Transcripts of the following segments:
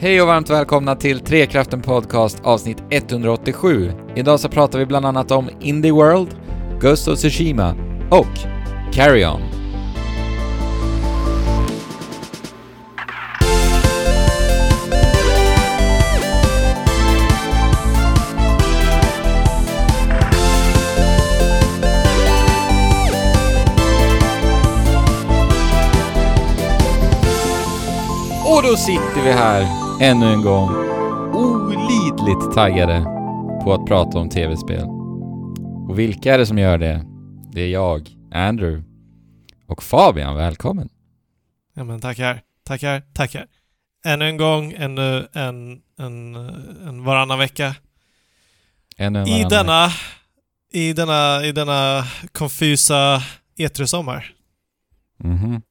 Hej och varmt välkomna till Trekraften Podcast avsnitt 187. Idag så pratar vi bland annat om Indie World, Ghost of Tsushima och Carry On. Och då sitter vi här ännu en gång olidligt taggade på att prata om tv-spel. Och vilka är det som gör det? Det är jag, Andrew och Fabian. Välkommen! Ja men tackar, tackar, tackar. Ännu en gång, ännu en, en, en varannan vecka. Ännu en I varannan denna, i denna, i denna konfusa E3-sommar. Mhm.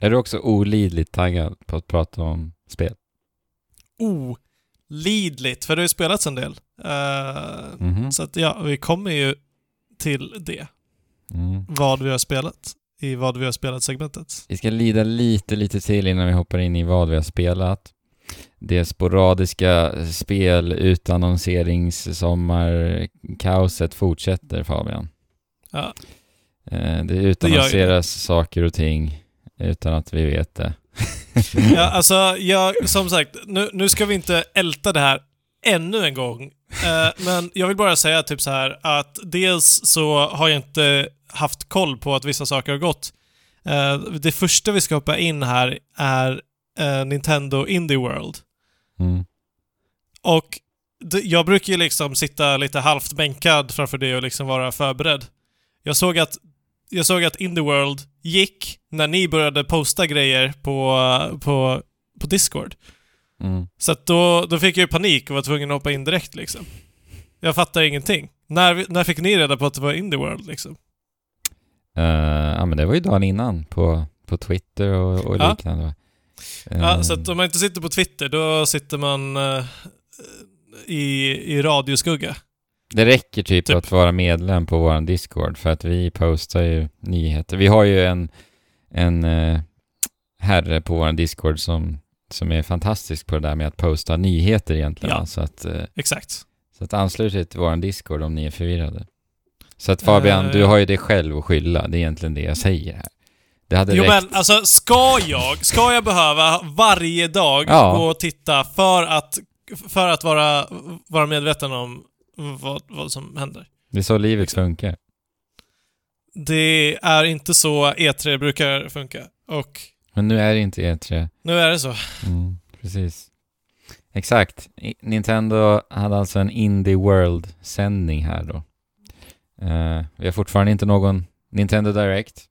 Är du också olidligt taggad på att prata om spel? Olidligt, för det har ju spelats en del. Eh, Mhm. Så att ja, vi kommer ju till det. Mm. Vad vi har spelat. I vad vi har spelat-segmentet. Vi ska lida lite, lite till innan vi hoppar in i vad vi har spelat. Det sporadiska spel utannonserings-sommarkaoset fortsätter Fabian. Ja. Eh, Det utannonseras saker och ting utan att vi vet det. Ja, alltså, jag, som sagt, nu, nu ska vi inte älta det här ännu en gång. Eh, men jag vill bara säga typ så här att dels så har jag inte haft koll på att vissa saker har gått. Eh, det första vi ska hoppa in här är eh, Nintendo Indie World. Mm. Och det, jag brukar ju liksom sitta lite halvt bänkad framför det och liksom vara förberedd. Jag såg att, jag såg att Indie World gick när ni började posta grejer på, på, på Discord. Mm. Så att då, då fick jag ju panik och var tvungen att hoppa in direkt liksom. Jag fattar ingenting. När, när fick ni reda på att det var Indie World liksom? Eh, ja men det var ju dagen innan på, på Twitter och, och Ja. liknande. va? Ja, så att om man inte sitter på Twitter, då sitter man eh, i, i radioskugga. Det räcker typ, Typ. att vara medlem på vår Discord för att vi postar ju nyheter. Vi har ju en, en eh, herre på vår Discord som, som är fantastisk på det där med att posta nyheter egentligen. Ja. Så, att, eh, Exakt. så att anslut er till vår Discord om ni är förvirrade. Så att Fabian, Eh, du ja. har ju dig själv att skylla. Det är egentligen det jag säger här. Det hade Jo räckt. men alltså, ska jag, ska jag behöva varje dag Ja. gå och titta för att, för att vara, vara medveten om vad, vad som händer? Det är så livet funkar. Det är inte så E3 brukar funka. Och Men nu är det inte E3. nu är det så. Mm, precis. Exakt. I- Nintendo hade alltså en Indie World-sändning här då. Eh, vi har fortfarande inte någon Nintendo Direct.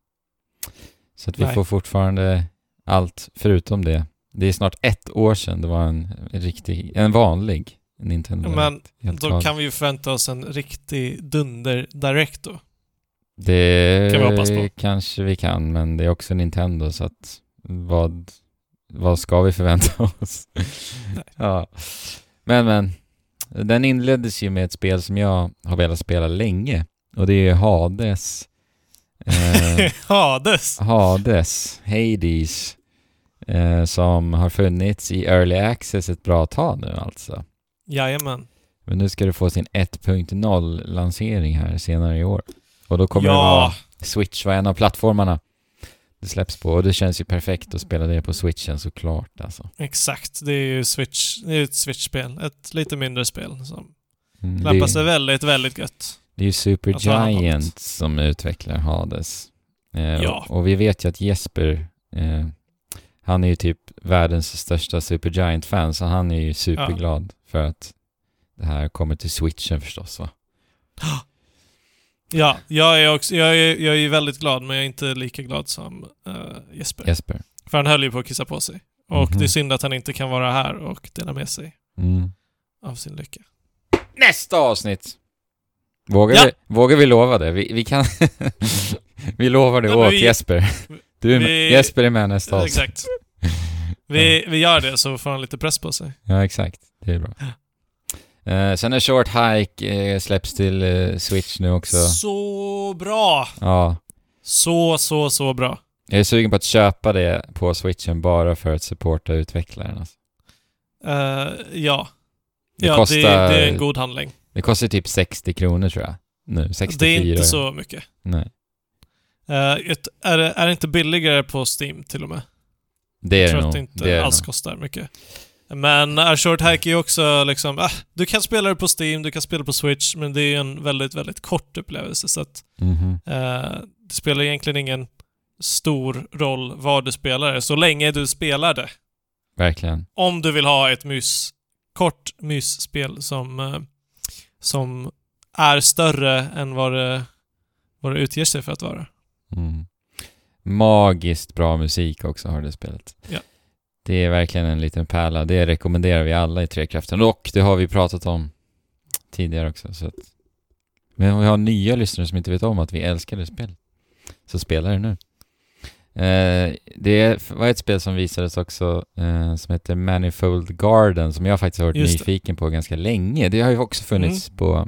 Så att vi Nej. får fortfarande allt förutom det. Det är snart ett år sedan det var en riktig, en vanlig Nintendo Men Direct. Helt Då galet. kan vi ju förvänta oss en riktig dunder direct då. Det kan vi hoppas på. kanske vi kan, men det är också Nintendo så att vad, vad ska vi förvänta oss? ja. Men men, den inleddes ju med ett spel som jag har velat spela länge och det är Hades. Eh, Hades! Hades, Hades, eh, som har funnits i Early Access ett bra tag nu alltså. Jajamän. Men nu ska det få sin 1.0-lansering här senare i år. Och då kommer det Ja. vara Switch var en av plattformarna det släpps på. Och det känns ju perfekt att spela det på Switchen såklart alltså. Exakt. Det är ju Switch, det är ett Switch-spel. Ett lite mindre spel som Mm, lämpar det, sig väldigt, väldigt gött. det är ju Super Jag tror han har Giant som utvecklar Hades. Eh, Ja. och, och vi vet ju att Jesper, eh, han är ju typ världens största Super Giant-fan, så han är ju superglad för att det här kommer till Switchen förstås va? Ja, jag är också, jag är, jag är väldigt glad, men jag är inte lika glad som eh, Jesper. Jesper. För han höll ju på att kissa på sig. Och Mhm. det är synd att han inte kan vara här och dela med sig Mm. av sin lycka. Nästa avsnitt! Vågar, Ja. vi, vågar vi lova det? Vi, vi kan... vi lovar det Ja, åt vi- Jesper. Du är med, vi- Jesper är med nästa avsnitt. Exakt. Vi, vi gör det så får han lite press på sig. Ja, exakt. Det är bra. Eh, sen är Short Hike eh, släpps till eh, Switch nu också. Så bra! Ja. Så, så, så bra. Jag är sugen på att köpa det på Switchen bara för att supporta utvecklaren. Alltså. Eh, ja. Det ja, kostar- det, det är en god handling. Det kostar typ 60 kronor tror jag. Nu, 64. Det är inte så mycket. Nej. Ett, är, det, är det inte billigare på Steam till och med? Det är Jag det tror nog. att det inte det är det alls kostar mycket. Men A Short Hike är ju också liksom, ah, du kan spela det på Steam, du kan spela på Switch, men det är en väldigt, väldigt kort upplevelse så att Mhm. eh, det spelar egentligen ingen stor roll vad du spelar det, så länge du spelar det. Verkligen. Om du vill ha ett mys, kort mysspel som, eh, som är större än vad det, vad det utger sig för att vara. Mm. Magiskt bra musik också har det spelet. Ja. Det är verkligen en liten pärla. Det rekommenderar vi alla i Trekraften. Och det har vi pratat om tidigare också. Så att... Men vi har nya lyssnare som inte vet om att vi älskar det spelet. Så spela det nu. Eh, det var ett spel som visades också eh, som heter Manifold Garden som jag faktiskt har varit Just det. nyfiken på ganska länge. Det har ju också funnits på,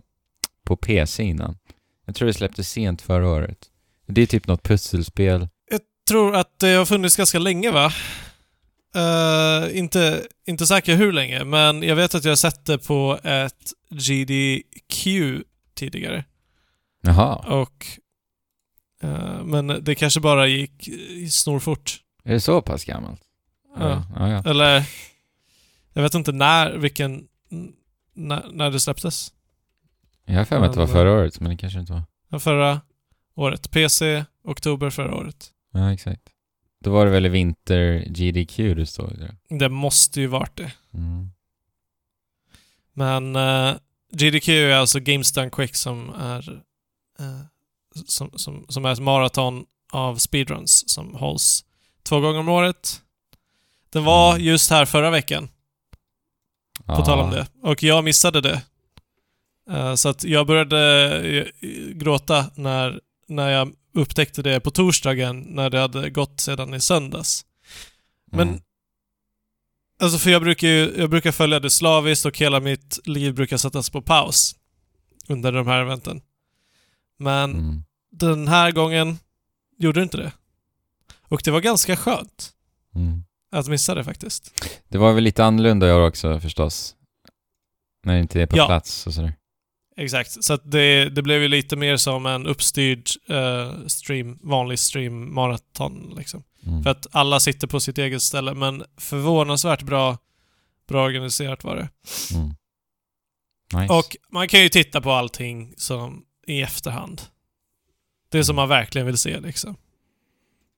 på PC innan. Jag tror det släpptes sent förra året. Det är typ något pusselspel. Jag tror att det har funnits ganska länge va? Eh, inte, inte säker hur länge, men jag vet att jag har sett det på ett GDQ tidigare. Jaha, Och... eh, men det kanske bara gick uh, snorfort. är det så pass gammalt? Ja. ja. Eller... Jag vet inte när, vilken... När, när det släpptes. Jag har för mig att det var förra året, men det kanske inte var. Förra året. PC, oktober förra året. Ja, exakt. Då var det väl vinter GDQ det stod där. Det måste ju varit det. Mm. Men eh, GDQ är alltså Games Done Quick som är eh, som, som, som är ett maraton av speedruns som hålls två gånger om året. Den var Mm. just här förra veckan, på tal om det. Och jag missade det. Eh, så att jag började gråta när, när jag upptäckte det på torsdagen när det hade gått sedan i söndags. Men Mm. Alltså för jag brukar ju, jag brukar följa det slaviskt och hela mitt liv brukar sättas på paus under de här eventen. Men Mm. den här gången gjorde inte det. Och det var ganska skönt Mm. att missa det faktiskt. Det var väl lite annorlunda i år också förstås. När det inte är på Ja. plats och sådär. Exakt. Så det, det blev ju lite mer som en uppstyrd eh, stream, vanlig stream maraton liksom. Mm. För att alla sitter på sitt eget ställe, men förvånansvärt bra, bra organiserat var det. Mm. Nice. Och man kan ju titta på allting som i efterhand. Det som man verkligen vill se liksom.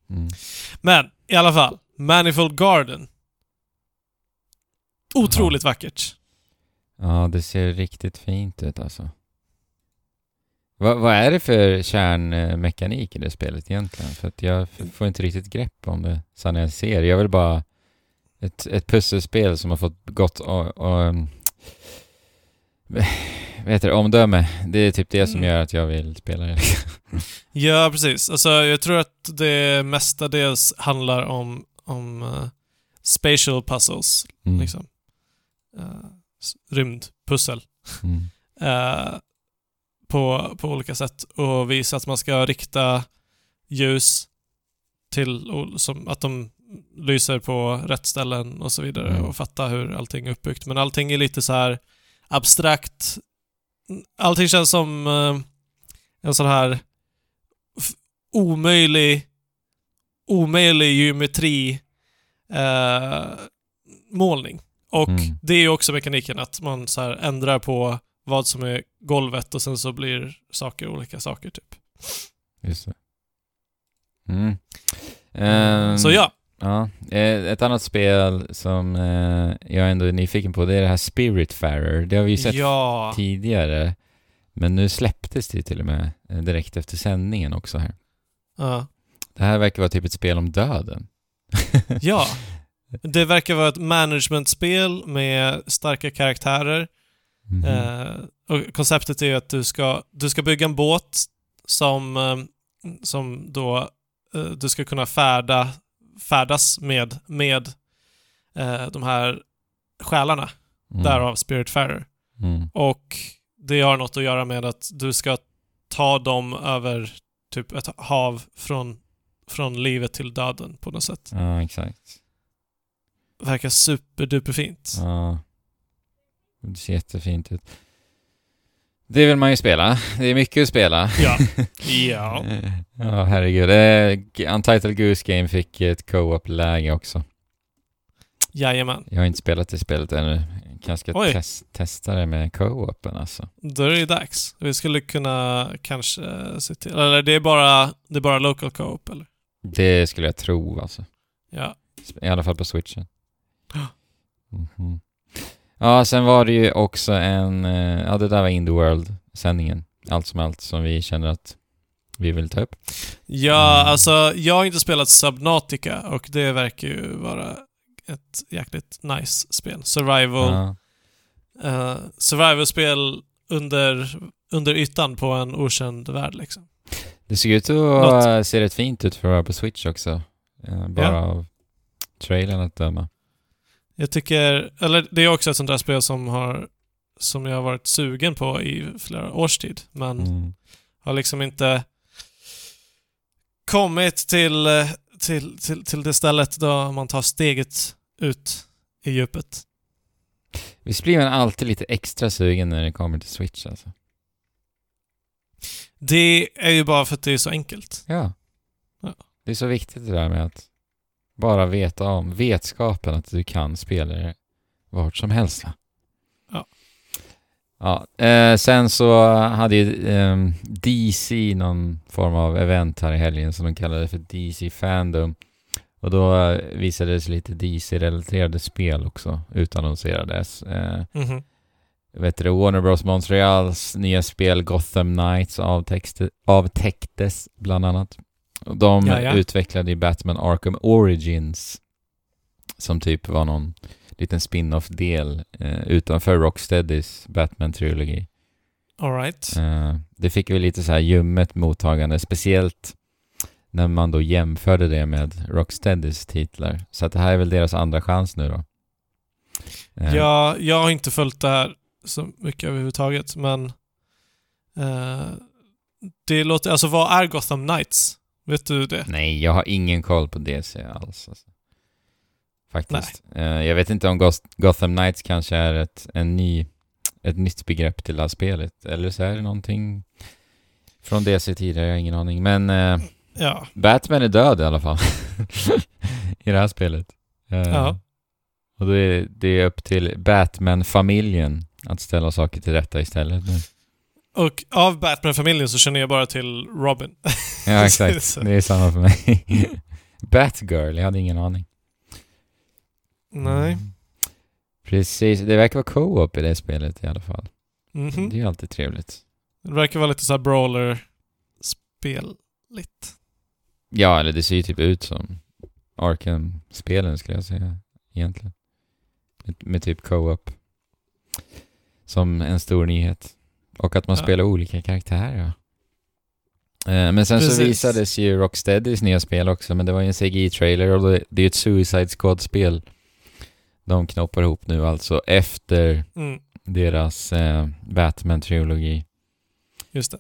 Mm. Men i alla fall, Manifold Garden. Otroligt vackert. Ja, det ser riktigt fint ut alltså. Vad, vad är det för kärnmekanik i det spelet egentligen? För att jag får inte riktigt grepp om det när jag ser. Jag vill bara ett, ett pusselspel som har fått gott och, och vad heter det, omdöme. Det är typ det som Mm. gör att jag vill spela det. Ja, precis. Alltså, jag tror att det mestadels handlar om, om uh, spatial puzzles, Mm. liksom. Uh, rymdpussel. Mm. eh, på, på olika sätt och visa att man ska rikta ljus till som att de lyser på rätt ställen och så vidare Mm. och fatta hur allting är uppbyggt. Men allting är lite så här abstrakt. Allting känns som eh, en sån här omöjlig omöjlig geometri eh, målning. Och Mm. det är ju också mekaniken att man så ändrar på vad som är golvet och sen så blir saker olika saker typ. Just det. Mm. Ehm, så ja, Ja, eh, ett annat spel som eh, jag ändå är nyfiken på det är det här Spiritfarer. Det har vi ju sett ja, tidigare. Men nu släpptes det till och med eh, direkt efter sändningen också här. ja, Det här verkar vara typ ett spel om döden. ja. Det verkar vara ett managementspel med starka karaktärer. Mhm. Eh, och konceptet är ju att du ska, du ska bygga en båt som, eh, som då eh, du ska kunna färda, färdas med, med eh, de här själarna, Mm. därav Spiritfarer. Mm. Och det har något att göra med att du ska ta dem över typ ett hav från, från livet till döden på något sätt. Ja, exakt. Verkar superduperfint. Ja. Det ser jättefint ut. Det vill man ju spela. Det är mycket att spela. Ja. ja. ja, herregud. Untitled Goose Game fick ett co-op-läge också. Jajamän. Jag har inte spelat det spelet ännu. Kanske ska Oj. tes- testa det med co-open alltså. Då är det dags. Vi skulle kunna kanske se till... Eller det är bara, det är bara local co-op, eller? Det skulle jag tro alltså. Ja. I alla fall på switchen. Ja. Mhm. Ja, sen var det ju också en... eh, Ja, det där var Indie World-sändningen. Allt som allt som vi känner att vi vill ta upp. Ja, Mm. alltså jag har inte spelat Subnautica och det verkar ju vara ett jäkligt nice spel. Survival. Ja. eh, survival-spel under, under ytan på en okänd värld liksom. Det ser ut att Något. se rätt fint ut för att vara på Switch också. Eh, Bara Ja. av trailern att döma. Jag tycker, eller det är också ett sånt där spel som har som jag har varit sugen på i flera års tid, men Mm. har liksom inte kommit till, eh, till, till, till det stället då man tar steget ut i djupet. Visst blir man alltid lite extra sugen när det kommer till Switch alltså? Det är ju bara för att det är så enkelt. Ja. Ja. Det är så viktigt det där med att bara veta om vetskapen att du kan spela det vart som helst va? Ja. Ja, eh, sen så hade ju ehm, DC någon form av event här i helgen som de kallade för DC Fandom. Och då eh, visades lite DC-relaterade spel också utannonserades. Eh, Mhm. vet du, Warner Bros Montreals nya spel Gotham Knights avtäcktes bland annat. De Ja, ja. utvecklade i Batman Arkham Origins som typ var någon liten spin-off-del eh, utanför Rocksteadys Batman-trilogi. All right. Eh, det fick väl lite så här ljummet mottagande, speciellt när man då jämförde det med Rocksteadys titlar. Så att det här är väl deras andra chans nu då. Eh, Ja, jag har inte följt det här så mycket överhuvudtaget, men eh, det låter... Alltså vad är Gotham Knights? Vet du det? Nej, jag har ingen koll på DC alls. Alltså. Faktiskt. Eh, jag vet inte om Goth- Gotham Knights kanske är ett, en ny, ett nytt begrepp till det här spelet. Eller så är det någonting från DC tidigare, jag har ingen aning. Men eh, Ja. Batman är död i alla fall. I det här spelet. Eh, Ja. Och det är, det är upp till Batman-familjen att ställa saker till rätta istället nu. Och av Batman-familjen så känner jag bara till Robin. Ja, exakt. Det är samma för mig. Batgirl, jag hade ingen aning. Nej. Mm. Precis, det verkar vara co-op i det spelet i alla fall. Mhm. Det är ju alltid trevligt. Det verkar vara lite så här brawler-speligt. Ja, eller det ser ju typ ut som Arkham-spelen skulle jag säga, egentligen. Med, med typ co-op. Som en stor nyhet. Och att man Ja. spelar olika karaktärer. Ja. Eh, Men sen så Precis. visades ju Rocksteadys nya spel också, men det var ju en CGI-trailer och det, är ju ett Suicide Squad-spel. De knoppar ihop nu alltså efter Mm, deras eh, Batman-trilogi. just det.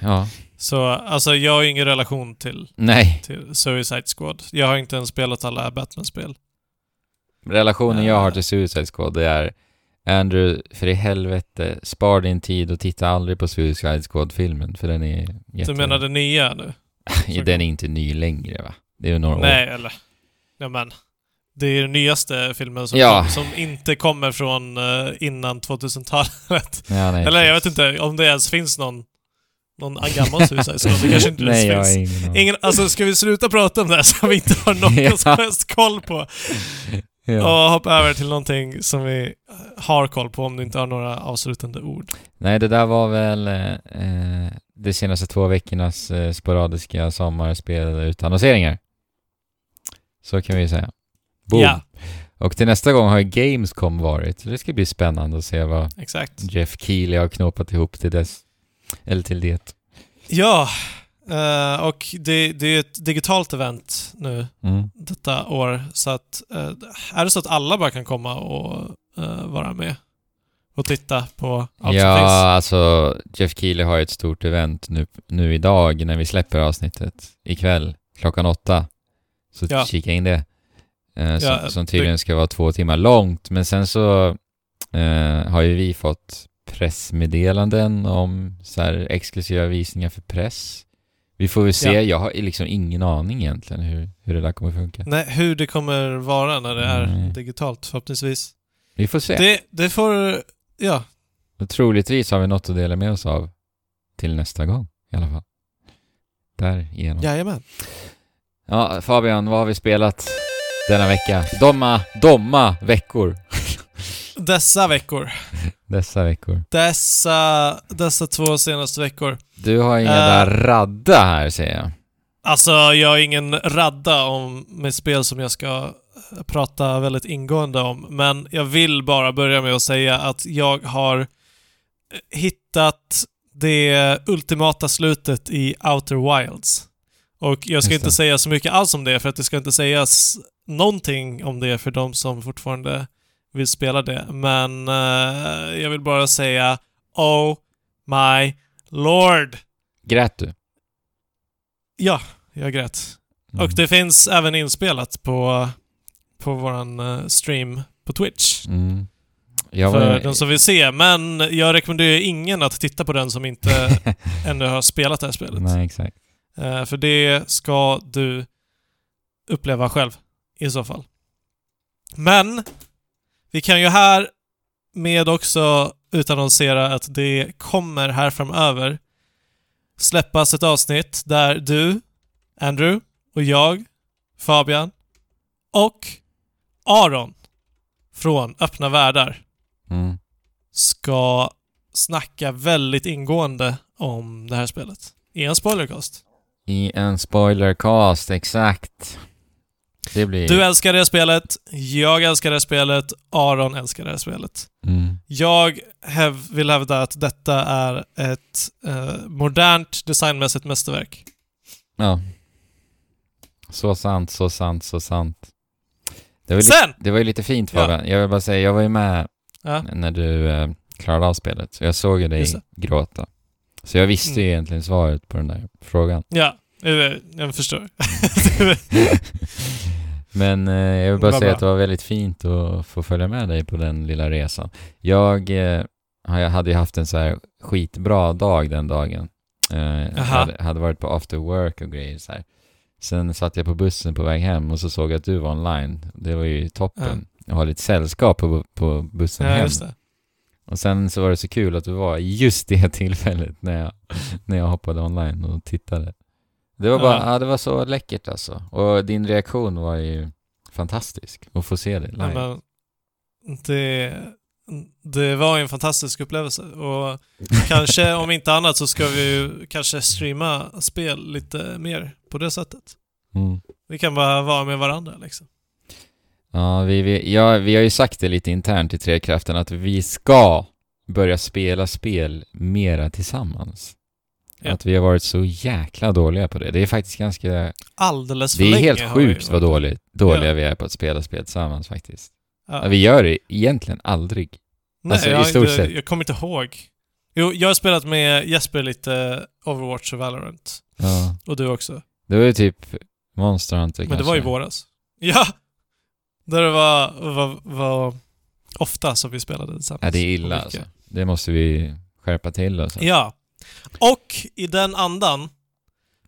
Ja, Så alltså jag har ingen relation till, nej. till Suicide Squad. Jag har inte ens spelat alla Batman-spel. Relationen jag har Eh. till Suicide Squad det är Andrew, för i helvete, spar din tid och titta aldrig på Suicide Squad-filmen för den är jätte... Du menar det nya nu? den är inte ny längre va? Det är ju några år. Nej, eller... Ja, men. Det är den nyaste filmen som, Ja. som inte kommer från eh, innan 2000-talet. Ja, nej, eller jag vet inte om det ens finns någon, någon gammal Suicide Squad. Det kanske inte Nej, ens finns. ingen. Ingen, alltså ska vi sluta prata om det här som vi inte har någon Ja. som helst koll på? Ja. Och hoppa över till någonting som vi har koll på om du inte har några avslutande ord. Nej, det där var väl eh, eh, de senaste två veckornas eh, sporadiska sommarspel utannonseringar. Så kan vi säga. Boom. Ja, Och till nästa gång har Gamescom varit. Så det ska bli spännande att se vad exakt. Jeff Keely har knåpat ihop till dess. Eller till det. Ja, eh, och det, det är ett digitalt event nu Mm. detta år. Så att, eh, är det så att alla bara kan komma och eh, vara med och titta på allt som Ja, finns? alltså Jeff Keely har ju ett stort event nu, nu idag när vi släpper avsnittet. Ikväll klockan åtta. Så Ja. kika in det. eh, som, Ja, som tydligen ska vara två timmar långt. Men sen så har ju vi fått pressmeddelanden om så här exklusiva visningar för press. Vi får väl se. Ja. Jag har liksom ingen aning egentligen hur, hur det där kommer funka. Nej, hur det kommer vara när det är Nej. digitalt förhoppningsvis. Vi får se. Det, det får... Ja, Och troligtvis har vi något att dela med oss av till nästa gång i alla fall. Därigenom. jajamän. Ja, Fabian, vad har vi spelat denna vecka? Domma, domma veckor. Dessa veckor. Dessa veckor. Dessa, dessa två senaste veckor. Du har inga Eh. där radda här, säger jag. Alltså, jag har ingen radda om med spel som jag ska prata väldigt ingående om, men jag vill bara börja med att säga att jag har hittat det ultimata slutet i Outer Wilds. Och jag ska inte säga så mycket alls om det, för att det ska inte sägas någonting om det för de som fortfarande vill spela det. Men eh, jag vill bara säga Oh my Lord! Grät du? Ja, jag grät. Mm. Och det finns även inspelat på, på våran eh, stream på Twitch. Mm. Jag för den som vill se. Men jag rekommenderar ingen att titta på den som inte ännu har spelat det här spelet. Nej, exakt. Eh, för det ska du uppleva själv i så fall. Men vi kan ju här med också utannonsera att det kommer här framöver släppas ett avsnitt där du, Andrew och jag, Fabian och Aron från Öppna Världar Mm. ska snacka väldigt ingående om det här spelet. I en spoilercast. I en spoilercast, exakt. Det blir... Du älskar det spelet, jag älskar det spelet, Aron älskar det spelet. Mm. Jag häv, vill hävda att detta är ett eh, modernt designmässigt mästerverk. Ja. Så sant, så sant, så sant. Det var, li- Sen! det var ju lite fint Ja. Fabian. Jag vill bara säga, jag var ju med Ja, när du eh, klarade av spelet. Så jag såg ju dig gråta. Så jag visste ju Mm. egentligen svaret på den där frågan. ja jag, förstår. Men eh, jag vill bara säga att det var väldigt fint att få följa med dig på den lilla resan. Jag, eh, jag hade ju haft en så här skitbra dag den dagen. Eh, hade, hade varit på after work och grejer så här. Sen satt jag på bussen på väg hem och så såg jag att du var online. Det var ju toppen. Jag har lite sällskap på, på bussen ja, hem. Och sen så var det så kul att du var just det tillfället när jag, när jag hoppade online och tittade. Det var bara, Ja. ja. det var så läckert alltså. Och din reaktion var ju fantastisk att få se det live. Ja, men det, det var ju en fantastisk upplevelse och kanske om inte annat så ska vi ju kanske streama spel lite mer på det sättet. Mm. Vi kan bara vara med varandra liksom. Ja, vi, vi, ja, vi har ju sagt det lite internt i Trekraften att vi ska börja spela spel mera tillsammans. Ja. Att vi har varit så jäkla dåliga på det. Det är faktiskt ganska... Alldeles för Det är länge helt sjukt vad dåligt, dåliga Ja. vi är på att spela spel tillsammans faktiskt. Ja. Vi gör det egentligen aldrig. Nej, alltså, i jag, har stort inte, sett. jag kommer inte ihåg. Jo, jag har spelat med Jesper lite Overwatch och Valorant. Ja. Och du också. Det var ju typ Monster Hunter Men kanske. det var i våras. Ja! Där det var, var, var ofta som vi spelade tillsammans. Ja, det är illa alltså. Det måste vi skärpa till oss. Ja. Och i den andan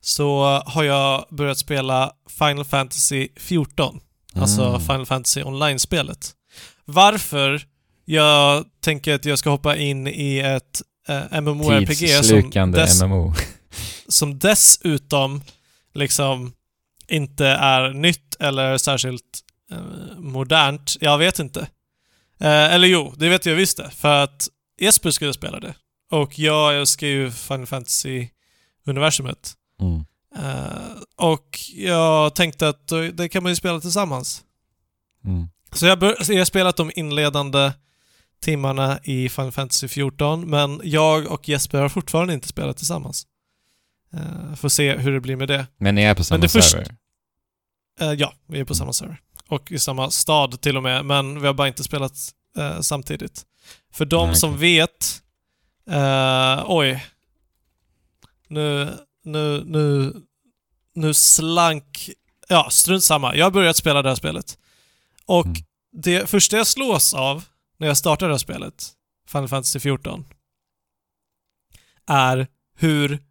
så har jag börjat spela Final Fantasy 14. Alltså Mm. Final Fantasy Online-spelet. Varför jag tänker att jag ska hoppa in i ett eh, MMORPG som, dess, MMO. som dessutom liksom inte är nytt eller särskilt eh, modernt. Jag vet inte. Eh, eller jo, det vet jag visst det. För att Jesper skulle spela det. Och jag älskar ju Final Fantasy-universumet. Mm. Eh, och jag tänkte att det kan man ju spela tillsammans. Mm. Så jag, har spelat de inledande timmarna i Final Fantasy 14, men jag och Jesper har fortfarande inte spelat tillsammans. Uh, får se hur det blir med det. Men ni är på samma server? Eh, ja, vi är på samma server. Och i samma stad till och med, men vi har bara inte spelat eh, samtidigt. För de Nej, som okej. vet... eh, oj. Nu, nu, nu, nu slank... Ja, strunt samma. Jag har börjat spela det här spelet. Och Mm. det första jag slås av när jag startar det här spelet, Final Fantasy 14, är hur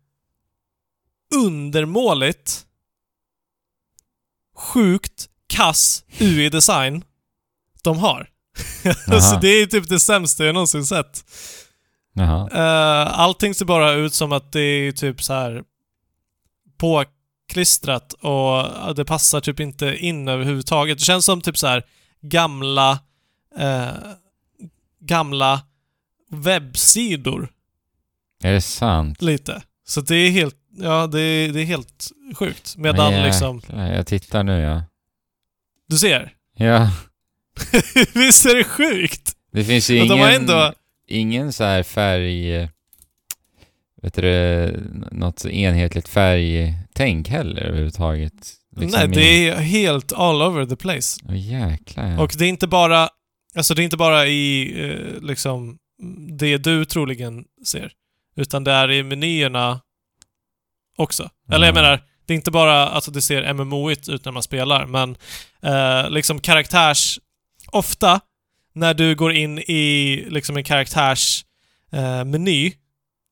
undermåligt, sjukt kass UI-design de har. Aha. det är typ det sämsta jag någonsin sett. Jaha. Uh, allting ser bara ut som att det är typ så här påklistrat och det passar typ inte in överhuvudtaget. Det känns som typ så här gamla eh, gamla webbsidor Är det sant? lite. Så det är helt, ja det är, det är helt sjukt. Medan Ja, liksom, jäklar, Jag tittar nu ja. du ser. Ja. Visst är det sjukt? Det finns ju Och de ingen, har ändå, ingen så här färg... Vet du något enhetligt färgtänk heller överhuvudtaget. Liksom nej det är helt all over the place. Åh jäklar. Och det är inte bara, alltså det är inte bara i eh, liksom det du troligen ser. Utan det är i menyerna också. Eller jag Ja. menar, det är inte bara att det ser MMO-igt ut när man spelar, men eh, liksom karaktärs... Ofta när du går in i liksom en karaktärs eh,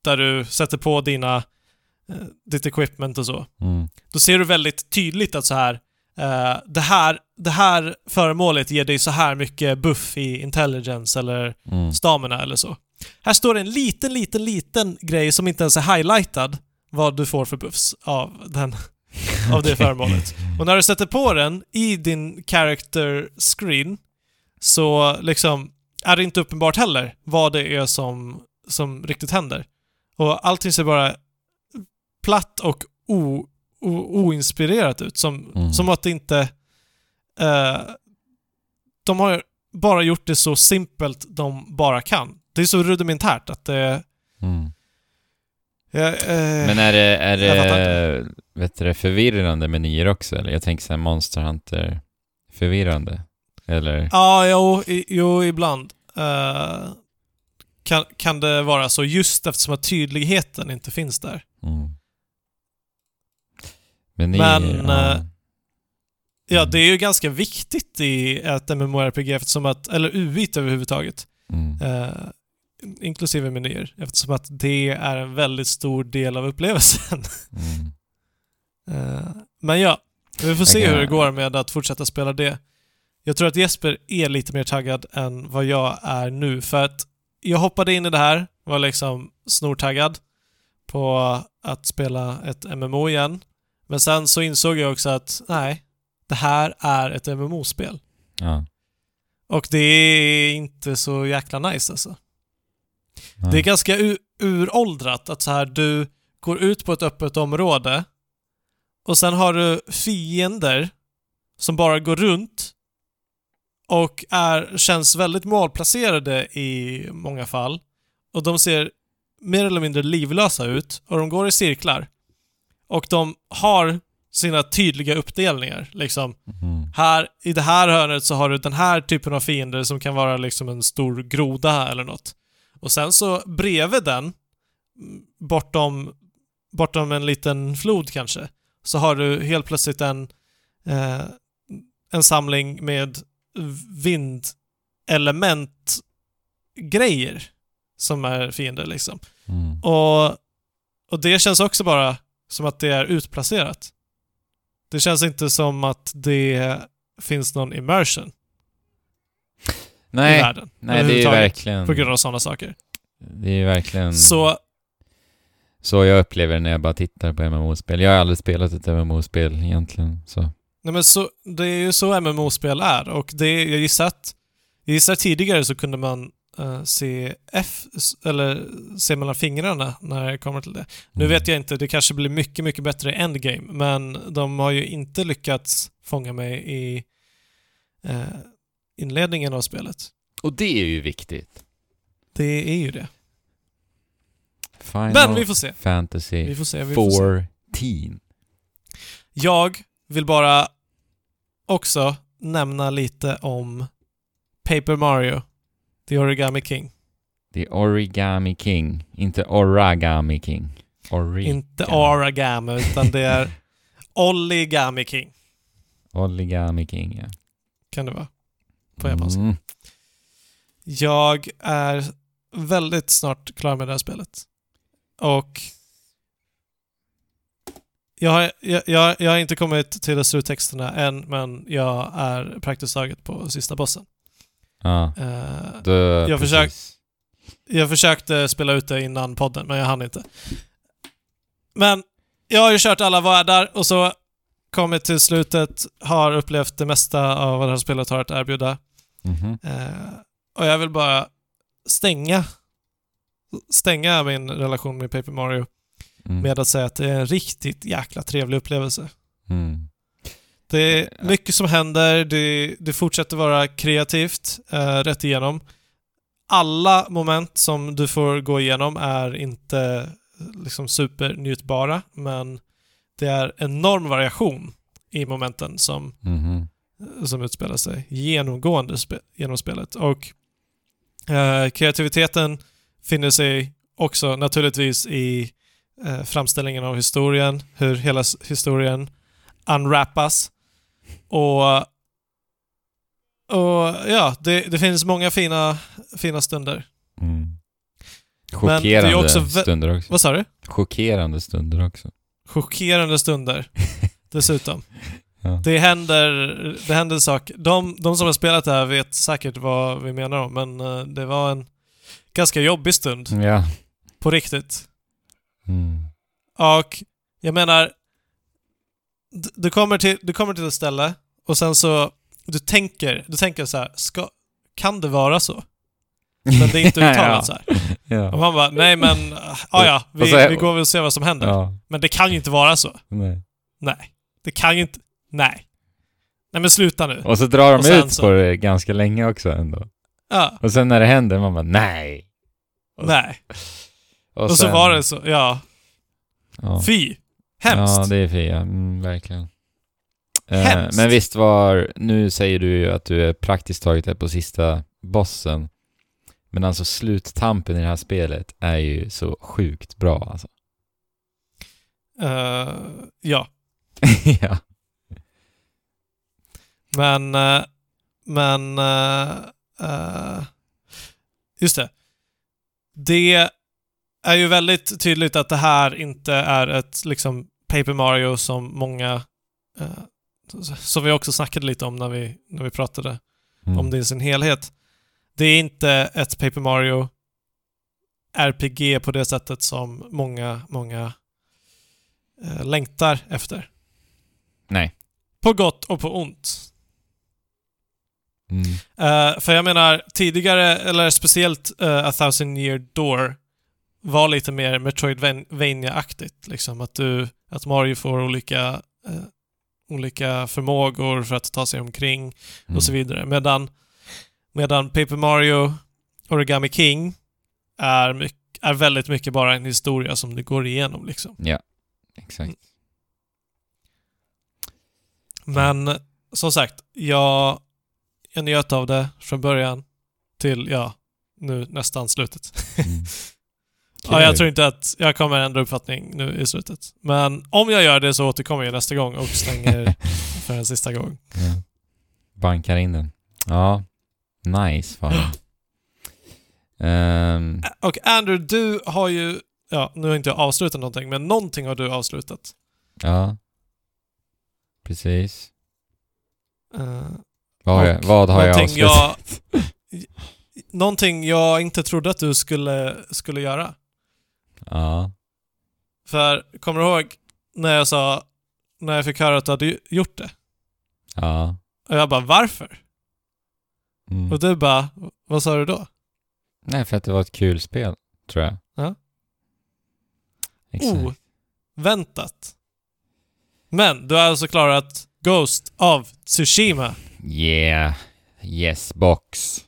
där du sätter på dina eh, ditt equipment och så Mm. då ser du väldigt tydligt att så här, eh, det här det här föremålet ger dig så här mycket buff i intelligence eller Mm. stamina eller så. Här står det en liten, liten, liten grej som inte ens är highlightad vad du får för buffs av, den, av det föremålet. Och när du sätter på den i din character screen så liksom är det inte uppenbart heller vad det är som, som riktigt händer. Och allting ser bara platt och o, o, oinspirerat ut. Som, Mm. som att det inte... eh, de har bara gjort det så simpelt de bara kan. Det är så rudimentärt att det... Mm. Ja, eh, Men är det, är jag det vet du, förvirrande menyer också? Eller jag tänker såhär Monster Hunter förvirrande? Eller? Ja, jo, jo ibland. Eh, kan, kan det vara så just eftersom att tydligheten inte finns där. Mm. Menyer, Men, ja. eh, Ja, det är ju ganska viktigt i ett MMORPG eftersom att, eller UIT överhuvudtaget, Mm. eh, inklusive menyer, eftersom att det är en väldigt stor del av upplevelsen. Mm. Men ja, vi får se kan- hur det går med att fortsätta spela det. Jag tror att Jesper är lite mer taggad än vad jag är nu, för att jag hoppade in i det här, var liksom snortaggad på att spela ett MMO igen. Men sen så insåg jag också att nej, det här är ett MMO-spel. Ja. Och det är inte så jäkla nice alltså. Ja. Det är ganska uråldrat att så här du går ut på ett öppet område och sen har du fiender som bara går runt och är, känns väldigt målplacerade i många fall. Och de ser mer eller mindre livlösa ut och de går i cirklar. Och de har sina tydliga uppdelningar. Liksom, Mm. här, I det här hörnet så har du den här typen av fiender som kan vara liksom en stor groda eller något. Och sen så bredvid den, bortom, bortom en liten flod kanske, så har du helt plötsligt en, eh, en samling med vindelement-grejer som är fiender liksom. Mm. Och, och det känns också bara som att det är utplacerat. Det känns inte som att det finns någon immersion i Nej, världen. nej det är ju verkligen... På grund av sådana saker. Det är ju verkligen Så, så jag upplever det när jag bara tittar på MMO-spel. Jag har aldrig spelat ett MMO-spel egentligen, så... nej men så, det är ju så MMO-spel är och det, jag gissar att, jag gissar tidigare så kunde man eh, se F, eller se mellan fingrarna när det kommer till det. Nu Mm. vet jag inte, det kanske blir mycket, mycket bättre i endgame, men de har ju inte lyckats fånga mig i eh, inledningen av spelet. Och det är ju viktigt. Det är ju det. Final Men vi får se. Fantasy Vi får se. Vi får se. 14. Jag vill bara också nämna lite om Paper Mario, The Origami King. The Origami King. Inte Origami King. Ori Inte Origami, utan det är Oligami King, Origami King, ja. kan det vara. på japanska. Mm. Jag är väldigt snart klar med det här spelet. Och jag har, jag, jag, jag har inte kommit till sluttexterna än, men jag är praktiskt taget på sista bossen. Ja, Eh, då, Jag försökt- jag försökte spela ut det innan podden, men jag hann inte. Men jag har ju kört alla världar och så kommit till slutet, har upplevt det mesta av vad det här spelet har att erbjuda. Mhm. Eh, och jag vill bara stänga stänga min relation med Paper Mario Mm. med att säga att det är en riktigt jäkla trevlig upplevelse. Mm. Det är mycket som händer, det, det fortsätter vara kreativt eh, rätt igenom. Alla moment som du får gå igenom är inte liksom supernjutbara, men det är enorm variation i momenten som Mhm. som utspelar sig genomgående spe, genom spelet. Och eh, kreativiteten finner sig också naturligtvis i eh, framställningen av historien, hur hela historien unwrappas. Och, och ja, det, det finns många fina, fina stunder. Mm. Men det är Chockerande också stunder också. Vad sa du? Chockerande stunder också. Chockerande stunder dessutom. Ja. Det händer, det händer saker. De, de som har spelat det här vet säkert vad vi menar om, men eh, det var en ganska jobbig stund. Ja. På riktigt. Mm. Och jag menar, du kommer till, du kommer till ett ställe och sen så, du tänker, du tänker så här, ska, kan det vara så? Men det är inte uttalat Ja. så här. Och Ja. man bara, nej men, ah, ja, vi, Och vi går väl och ser vad som händer. ja. Men det kan ju inte vara så. Nej. Nej. Det kan ju inte, nej. Nej men sluta nu. Och så drar Och de ut så- på det ganska länge också ändå. Ja, Och sen när det händer, man bara nej. Och- nej. Och, Och så sen- var det så, ja. Ja. Fy! Hemskt! Ja, det är Fia. Mm, verkligen. Eh, Hemskt. men visst var, nu säger du ju att du är praktiskt taget är på sista bossen. Men alltså sluttampen i det här spelet är ju så sjukt bra alltså. Eh, ja. ja. Men, eh, men, eh, eh, just det. Det är ju väldigt tydligt att det här inte är ett liksom Paper Mario som många, eh, som vi också snackade lite om när vi, när vi pratade Mm. om det i sin helhet. Det är inte ett Paper Mario RPG på det sättet som många, många eh, längtar efter. Nej. På gott och på ont. Mm. Eh, för jag menar, tidigare, eller speciellt uh, A Thousand Year Door, var lite mer Metroidvania-aktigt. Liksom, att, du, att Mario får olika, eh, olika förmågor för att ta sig omkring Mm. och så vidare. Medan, medan Paper Mario Origami King är, myck, är väldigt mycket bara en historia som du går igenom. Liksom. Ja, exakt. Men som sagt, jag, jag njöt av det från början till, ja, nu nästan slutet. Mm. Ja, jag tror inte att jag kommer ändra uppfattning nu i slutet. Men om jag gör det så återkommer jag nästa gång och stänger för en sista gång. Ja. Bankar in den. Ja, nice fan. Ehm, Och Andrew, du har ju, ja, nu har inte jag avslutat någonting, men någonting har du avslutat. ja. Precis. Eh, Vad har, jag, vad har jag avslutat? jag, någonting jag inte trodde att du skulle, skulle göra. Ja. För, kommer du ihåg när jag sa, när jag fick höra att du hade gjort det? Ja. Och jag bara, varför? Mm. Och du bara, vad sa du då? Nej, för att det var ett kul spel, tror jag. Ja. Exakt. Oh. Väntat. Men du har alltså klarat Ghost av Tsushima. Yeah. Yes, box.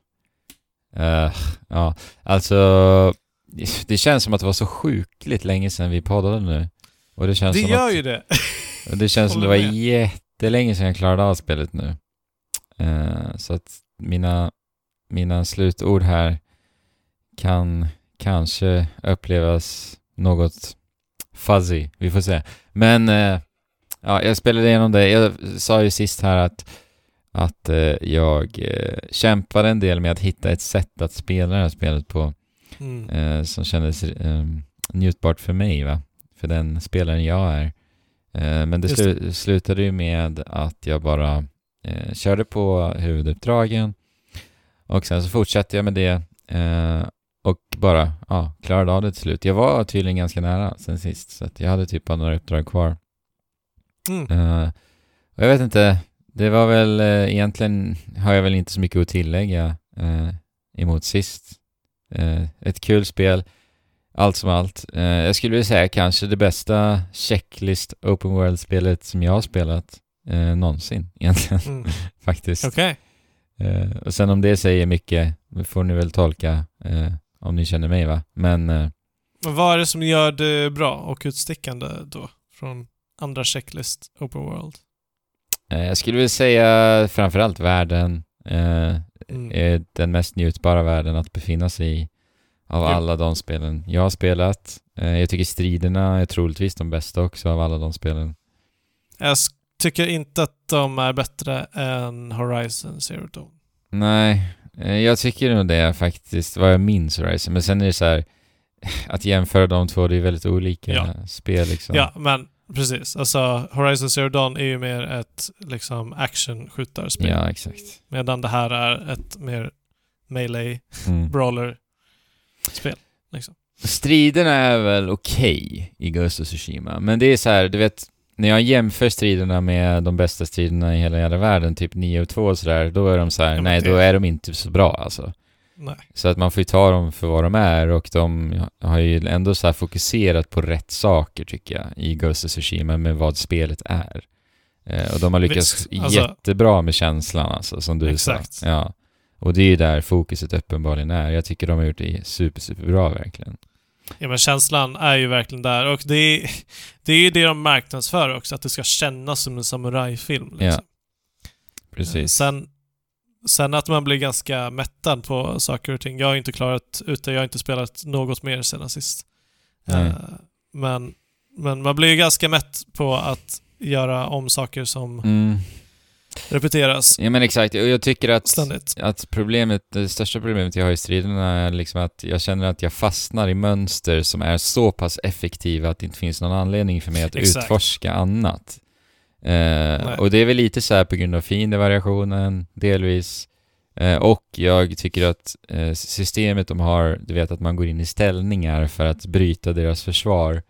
Eh, ja, alltså... Det känns som att det var så sjukligt länge sedan vi poddade nu. Och det känns Det som gör att, ju det. och det känns som det var med. jättelänge sedan jag klarade av spelet nu. Eh, så att mina, mina slutord här kan kanske upplevas något fuzzy. Vi får se. Men eh, ja, jag spelade igenom det. Jag sa ju sist här att att eh, jag kämpade en del med att hitta ett sätt att spela det här spelet på Mm. eh, som kändes eh, njutbart för mig, va? För den spelaren jag är. Eh, men det slu- slutade ju med att jag bara eh, körde på huvuduppdragen och sen så fortsatte jag med det eh, och bara ja, klarade av det till slut. Jag var tydligen ganska nära sen sist, så jag hade typ bara några uppdrag kvar. Mm. Eh, och jag vet inte, det var väl eh, egentligen har jag väl inte så mycket att tillägga eh, emot sist. Eh, ett kul spel, allt som allt. Eh, jag skulle vilja säga kanske det bästa checklist open world-spelet som jag har spelat eh, någonsin egentligen, Mm. faktiskt. Okej. Eh, och sen om det säger mycket, det får ni väl tolka om ni känner mig va. Men vad är det som gör det bra och utstickande då? Från andra checklist Open World? jag skulle vilja säga framförallt världen. Eh, Mm. är den mest njutbara världen att befinna sig i av Jo. alla de spelen jag har spelat. Eh, jag tycker striderna är troligtvis de bästa också av alla de spelen. Jag tycker inte att de är bättre än Horizon Zero Dawn. Nej, eh, jag tycker nog det faktiskt, vad jag minns Horizon. Men sen är det så här, att jämföra de två, det är väldigt olika Ja. spel liksom. Ja, men precis. Alltså, Horizon Zero Dawn är ju mer ett liksom action-skjutarspel. Ja, exakt. Medan det här är ett mer melee, Mm. brawler-spel. Liksom. Striderna är väl okej i Ghost of Tsushima, men det är så här, du vet, när jag jämför striderna med de bästa striderna i hela jävla världen, typ 9 och 2 och sådär, då är de så här, Ja, nej det- då är de inte så bra alltså. Nej. Så att man får ju ta dem för vad de är och de har ju ändå så här fokuserat på rätt saker tycker jag i Ghost of Tsushima med vad spelet är. Eh, och de har lyckats Visst, alltså- jättebra med känslan alltså, som du Exakt. sa. Ja. Och det är ju där fokuset uppenbarligen är. Jag tycker de har gjort det super, superbra verkligen. Ja, men känslan är ju verkligen där. Och det är, det är ju det de marknadsför också, att det ska kännas som en samurajfilm. Liksom. Ja, Precis. Sen, sen att man blir ganska mättad på saker och ting. Jag har inte klarat ut det, jag har inte spelat något mer sedan sist. Eh, men, men man blir ju ganska mätt på att göra om saker som Mm. repeteras Ja men exakt, och jag tycker att, ständigt. att problemet, det största problemet jag har i striderna är liksom att jag känner att jag fastnar i mönster som är så pass effektiva att det inte finns någon anledning för mig att Exakt. utforska annat. Eh, och det är väl lite så här på grund av fiendevariationen, delvis. Eh, och jag tycker att eh, systemet de har, du vet att man går in i ställningar för att bryta deras försvar,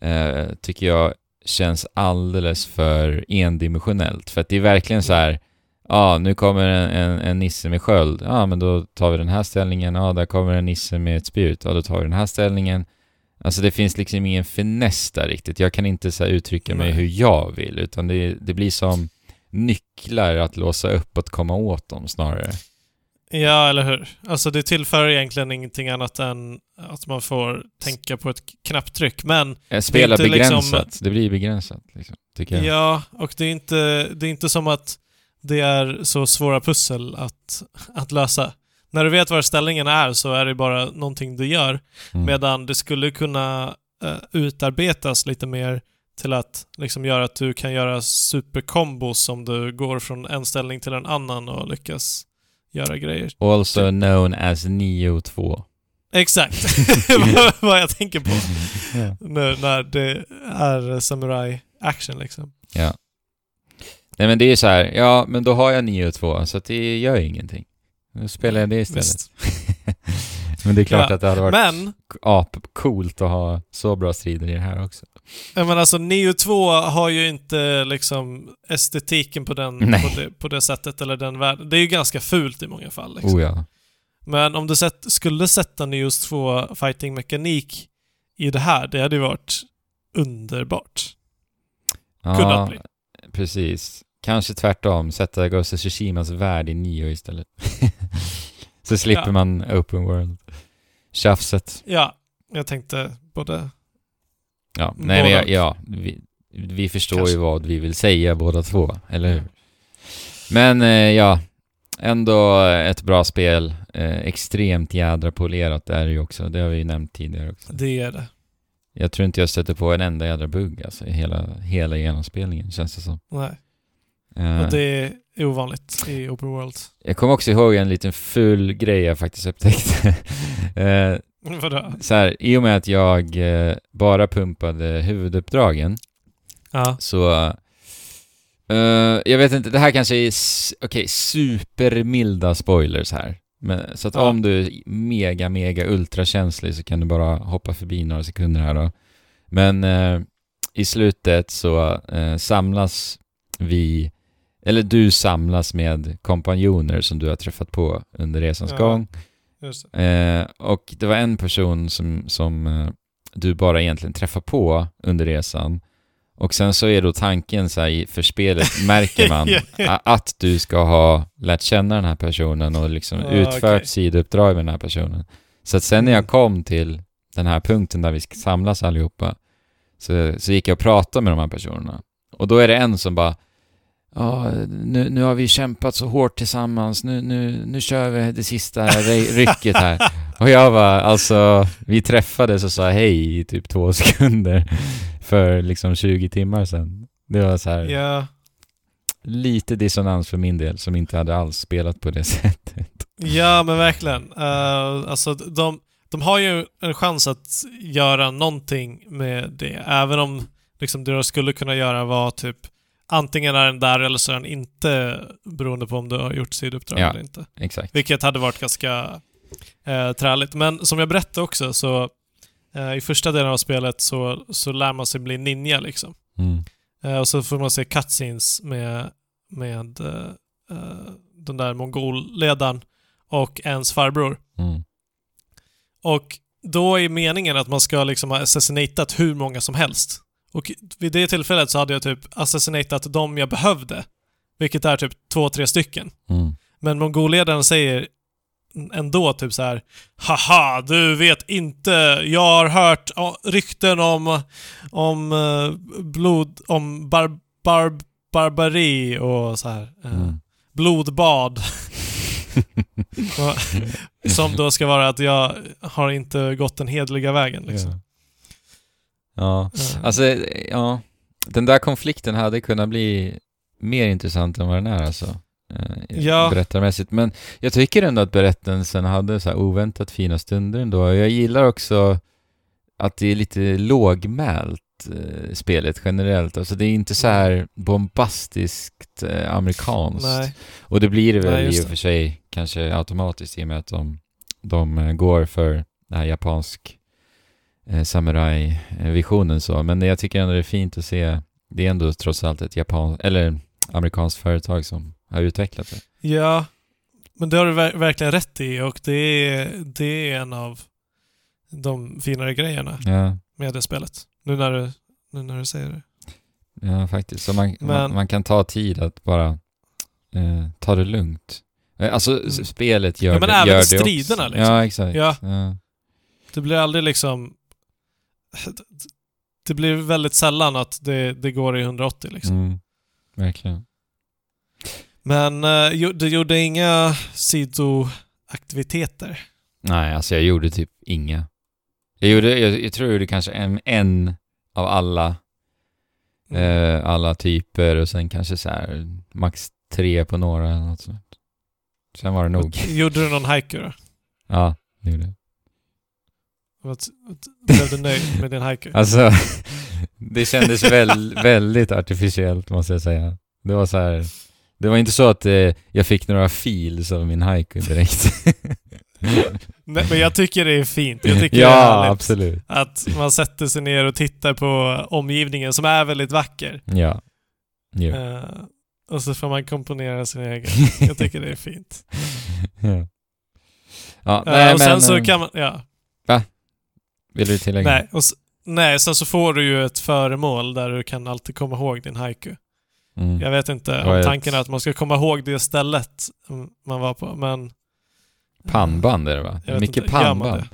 eh, tycker jag känns alldeles för endimensionellt. För att det är verkligen så här, ja nu kommer en, en, en nisse med sköld, ja men då tar vi den här ställningen, ja där kommer en nisse med ett spjut, ja då tar vi den här ställningen. Alltså det finns liksom ingen finess där riktigt. Jag kan inte så uttrycka mig Nej. hur jag vill, utan det, det blir som nycklar att låsa upp och att komma åt dem snarare. Ja, eller hur? Alltså det tillför egentligen ingenting annat än att man får tänka på ett knapptryck. Men Eh, Spela inte liksom- begränsat, det blir begränsat liksom, tycker jag. Ja, och det är, inte, det är inte som att det är så svåra pussel att, att lösa. När du vet var ställningen är så är det bara någonting du gör. Mm. Medan det skulle kunna eh, utarbetas lite mer till att liksom göra att du kan göra superkombos om du går från en ställning till en annan och lyckas göra grejer. Also known as Neo 2. Exakt vad- vad jag tänker på ja. nu när det är samurai action liksom. ja. Nej men det är så här, ja men då har jag Neo 2 så det gör ju ingenting. Nu spelar jag det istället. Visst. men det är klart Ja, att det hade varit Men, apcoolt att ha så bra strider i det här också. jag menar alltså Neo 2 har ju inte liksom estetiken på, den, på, det, på det sättet eller den världen. Det är ju ganska fult i många fall. Liksom. Oh ja. Men om du sätt, skulle sätta Neos 2 fighting-mekanik i det här, det hade ju varit underbart. Ja, Kunnat bli. precis. Kanske tvärtom, sätta Ghost of Tsushimas värld i Neo istället. så slipper Ja. man open world. Tjafset. Ja, jag tänkte både... Ja, nej Båda. ja, ja vi, vi förstår Kanske. ju vad vi vill säga båda två, eller hur? Men eh, ja, ändå ett bra spel. Eh, extremt jädra polerat är det ju också. Det har vi ju nämnt tidigare också. Det är det. Jag tror inte jag stöter på en enda jädra bugg alltså i hela, hela genomspelningen, känns det som. Nej. Eh, Och det är ovanligt i Open World. Jag kommer också ihåg en liten ful grej jag faktiskt upptäckte. eh, Vadå? så här, I och med att jag eh, bara pumpade huvuduppdragen Ja. så... eh, jag vet inte, det här kanske är okej, supermilda spoilers här. Men, så att Ja. om du är mega, mega ultrakänslig så kan du bara hoppa förbi några sekunder här då. Men eh, i slutet så eh, samlas vi, eller du samlas med kompanjoner som du har träffat på under resans Ja. gång. Det. Eh, och det var en person som, som eh, du bara egentligen träffar på under resan. Och sen så är då tanken så här, för spelet märker man att du ska ha lärt känna den här personen och liksom Ja, utfört okej. sidouppdrag med den här personen. Så att sen när jag kom till den här punkten där vi ska samlas allihopa så, så gick jag och pratade med de här personerna. Och då är det en som bara Ja, nu, nu har vi kämpat så hårt tillsammans, nu, nu, nu kör vi det sista ry- rycket här. Och jag bara, alltså, vi träffades och sa hej i typ två sekunder för liksom 20 timmar sedan. Det var så här, Ja. lite dissonans för min del som inte hade alls spelat på det sättet. ja, men verkligen. Uh, alltså, de, de har ju en chans att göra någonting med det. Även om liksom, det de skulle kunna göra var typ antingen är den där eller så är den inte beroende på om du har gjort sidouppdrag Ja. eller inte. Exakt. Vilket hade varit ganska eh, träligt. Men som jag berättade också så eh, i första delen av spelet så, så lär man sig bli ninja liksom. Mm. Eh, och så får man se cutscenes med, med eh, eh, den där mongolledaren och ens farbror. Mm. Och då är meningen att man ska liksom ha assassinatat hur många som helst. Och vid det tillfället så hade jag typ assassinatat de jag behövde. Vilket är typ två, tre stycken. Mm. Men mongolledaren säger ändå typ så här Haha, du vet inte. Jag har hört rykten om, om eh, blod, om bar, bar, barbari och så här. eh, Mm. Blodbad. Som då ska vara att jag har inte gått den hedliga vägen liksom. Ja. Ja. Eh, Alltså, ja. Den där konflikten hade kunnat bli mer intressant än vad den är alltså. Eh, Ja. Berättarmässigt. Men jag tycker ändå att berättelsen hade så oväntat fina stunder ändå. Jag gillar också att det är lite lågmält eh, spelet generellt. Alltså det är inte så här bombastiskt eh, amerikanskt. Nej. Och det blir det väl Nej, i och det. för sig kanske automatiskt i och med att de, de eh, går för den här japansk eh, samurai-visionen så. Men jag tycker ändå det är fint att se, det är ändå trots allt ett japan eller amerikanskt företag som har utvecklat det. Ja, men det har du ver- verkligen rätt i och det är, det är en av de finare grejerna Ja, med det spelet. Nu när du, nu när du säger det. ja faktiskt. Så man, man, Men- man kan ta tid att bara eh, ta det lugnt. Eh, Alltså Mm. spelet gör Ja, men det, även gör det striderna, också. liksom. Ja, exakt. Ja. Ja. Det blir aldrig liksom... Det blir väldigt sällan att det, det går i 180 liksom. Mm, verkligen. Men eh, du gjorde inga sidoaktiviteter? Nej, alltså jag gjorde typ inga. Jag, gjorde, jag, jag tror jag gjorde kanske en, en av alla, eh, alla typer och sen kanske så här max tre på några eller något sånt. Sen var det nog. Gjorde du någon haiku då? Ja, det gjorde jag. Blev du nöjd med din haiku? Alltså, det kändes väl, väldigt artificiellt måste jag säga. Det var så här. Det var inte så att eh, jag fick några feels av min haiku direkt. Nej, men jag tycker det är fint. Jag tycker det är ja, härligt. absolut. Att man sätter sig ner och tittar på omgivningen som är väldigt vacker. Ja. Jo. Eh, och så får man komponera sin egen. Jag tycker det är fint. ja. ja Eh, nej, och sen men, så eh, kan man, ja. Vill du tillägga? Nej, och nej, sen så får du ju ett föremål där du kan alltid komma ihåg din haiku. Mm. Jag vet inte om tanken är att man ska komma ihåg det stället mm, man var på, men... Pannband är det va? Mycket pannband.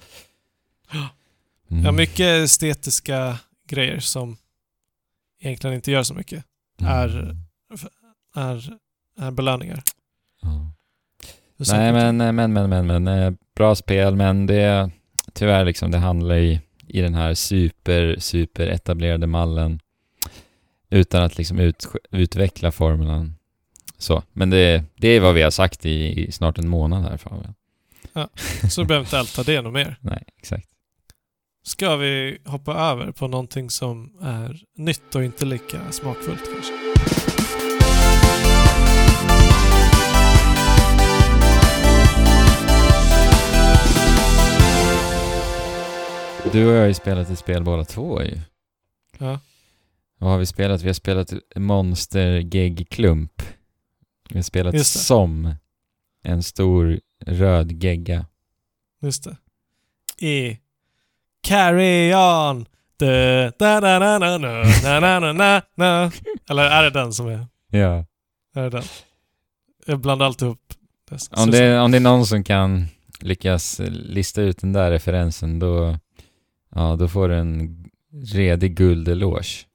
Mm. Ja, mycket estetiska grejer som egentligen inte gör så mycket är- är, är belöningar. Ser Nej men, men, men, men, men, eh, bra spel men det, tyvärr liksom, det handlar i, i den här super, super etablerade mallen utan att liksom ut, utveckla formulan så. Men det, det är vad vi har sagt i, i snart en månad här Fabian. Så du behöver inte älta det något mer. Nej, exakt. Ska vi hoppa över på någonting som är nytt och inte lika smakfullt kanske? Du och jag har ju spelat ett spel båda två ju. Ja. Vad har vi spelat? Vi har spelat Monster Gegg Klump. Vi har spelat som en stor röd gegga. Just det. I Carry On! Da, da, da, da, da, da, na, na, na, na, na. Eller är det den som är... Ja. Är det den? Jag blandar alltid det. Om det, om det är någon som kan lyckas lista ut den där referensen då, ja, då får du en redig guldeloge.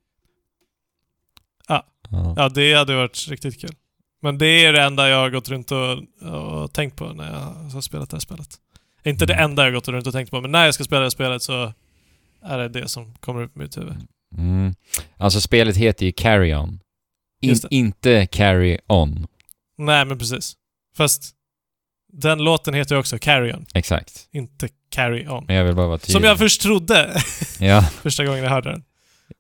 Ja. ja. Ja, det hade varit riktigt kul. Men det är det enda jag har gått runt och, och tänkt på när jag har spelat det här spelet. Inte det enda jag har gått runt och tänkt på, men när jag ska spela det här spelet så är det det som kommer upp i mitt huvud. Mm. Alltså spelet heter ju Carry On. In, inte Carry On. Nej, men precis. Fast den låten heter också Carry On, Exakt. inte Carry On. Men jag vill bara vara tydlig. Som jag först trodde Ja, första gången jag hörde den.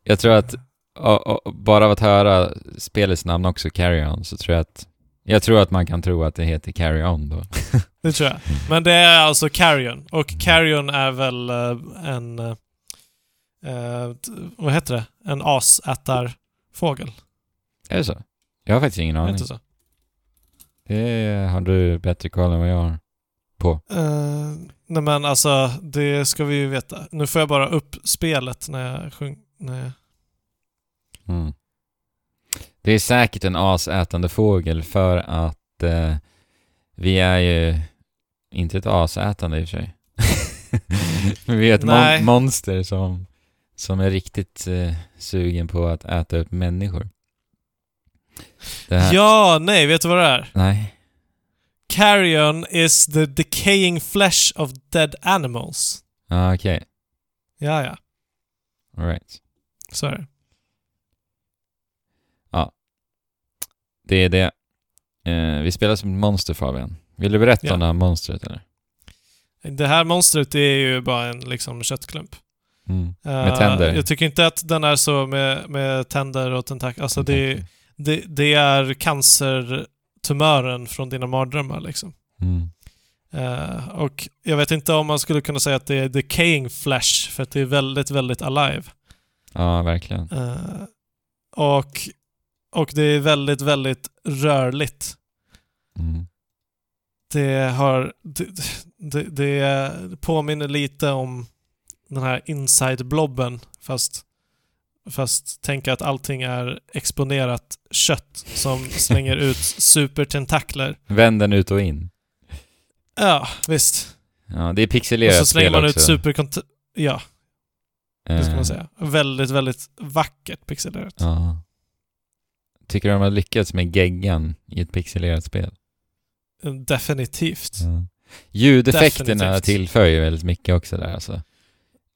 jag tror att och, och, bara av att höra spelets namn också, Carry On, så tror jag att jag tror att man kan tro att det heter Carry On då. Det tror jag. Men det är alltså Carrion. Och Carrion är väl eh, en... eh, eh, vad heter det? En asätarfågel. Är det så? Jag har faktiskt ingen aning. inte så? Det har du bättre koll än vad jag har på. Uh, nej men alltså, det ska vi ju veta. Nu får jag bara upp spelet när jag sjunger. När jag... Mm. Det är säkert en asätande fågel för att eh, vi är ju inte ett asätande i och för sig. Men vi är ett mon- monster som, som är riktigt eh, sugen på att äta upp människor. Ja, nej, vet du vad det är? Nej. Carrion is the decaying flesh of dead animals. Ja, okej. Ja, ja. All right. Så är det. Det är det. Eh, vi spelar som ett monster Fabian. Vill du berätta Ja. om det här monstret eller? Det här monstret är ju bara en liksom köttklump. Mm. Eh, Med tänder. Jag tycker inte att den är så med, med tänder och tentakler. Alltså det, det, det är cancertumören från dina mardrömmar liksom. Mm. Eh, och jag vet inte om man skulle kunna säga att det är decaying flesh, för att det är väldigt, väldigt alive. Ja, verkligen. Eh, och, och det är väldigt, väldigt rörligt. Mm. Det har... Det, det, det påminner lite om den här inside-blobben, fast, fast tänk att allting är exponerat kött som slänger ut supertentakler. Vänd den ut och in. Ja, visst. Ja, det är Och pixelerat så slänger man ut superkont... Ja, det ska Eh, man säga. Väldigt, väldigt vackert pixelerat. Ja. Tycker du de har lyckats med geggan i ett pixelerat spel? Definitivt. Ja. Ljudeffekterna Definitivt. tillför ju väldigt mycket också där alltså.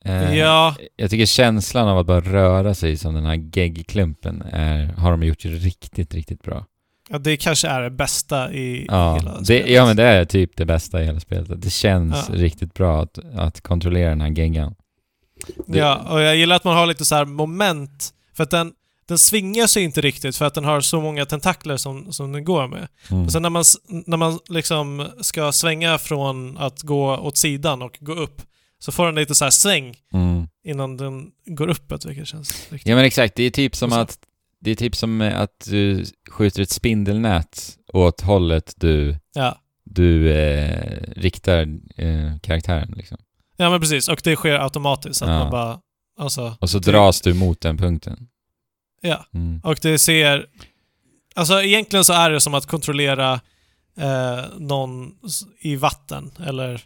Eh, Ja, Jag tycker känslan av att bara röra sig som den här geggklumpen är, har de gjort riktigt, riktigt bra. ja, det kanske är det bästa i Ja, hela det, spelet. ja men det är typ det bästa i hela spelet. Det känns Ja. riktigt bra att, att kontrollera den här geggan. det- Ja, och jag gillar att man har lite så här moment, för att den, den svingar sig inte riktigt för att den har så många tentakler som, som den går med. Mm. Och sen när man, när man liksom ska svänga från att gå åt sidan och gå upp, så får den lite så här sväng Mm. innan den går uppåt, vilket känns riktigt... Ja men exakt, det är typ som Och så- att det är typ som att du skjuter ett spindelnät åt hållet du, Ja. du eh, riktar eh, karaktären liksom. ja, men precis. Och det sker automatiskt, att Ja. man bara... Alltså, Och så Det- dras du mot den punkten. ja. Mm. Och det ser... Alltså egentligen så är det som att kontrollera eh, någon i vatten, eller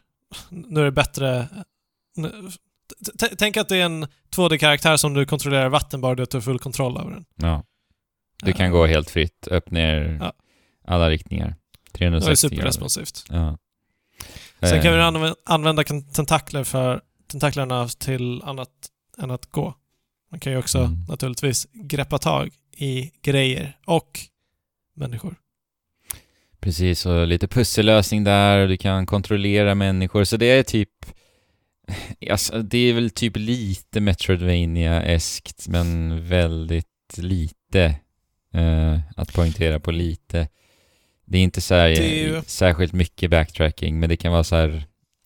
nu är det bättre... t- Tänk att det är en 2D-karaktär som du kontrollerar vatten, bara du har full kontroll över den. Ja. Du kan Eh, gå helt fritt, upp ner Ja. alla riktningar. Det är 360 superresponsivt. Ja. Sen kan Eh, vi använda, använda tentakler för tentaklerna till annat än att gå. Man kan ju också Mm. naturligtvis greppa tag i grejer och människor. Precis, och lite pussellösning där, du kan kontrollera människor, så det är typ... Alltså, det är väl typ lite Metroidvania-eskt, men väldigt lite eh, att poängtera på lite. Det är inte så här, är särskilt mycket backtracking, men det kan vara så här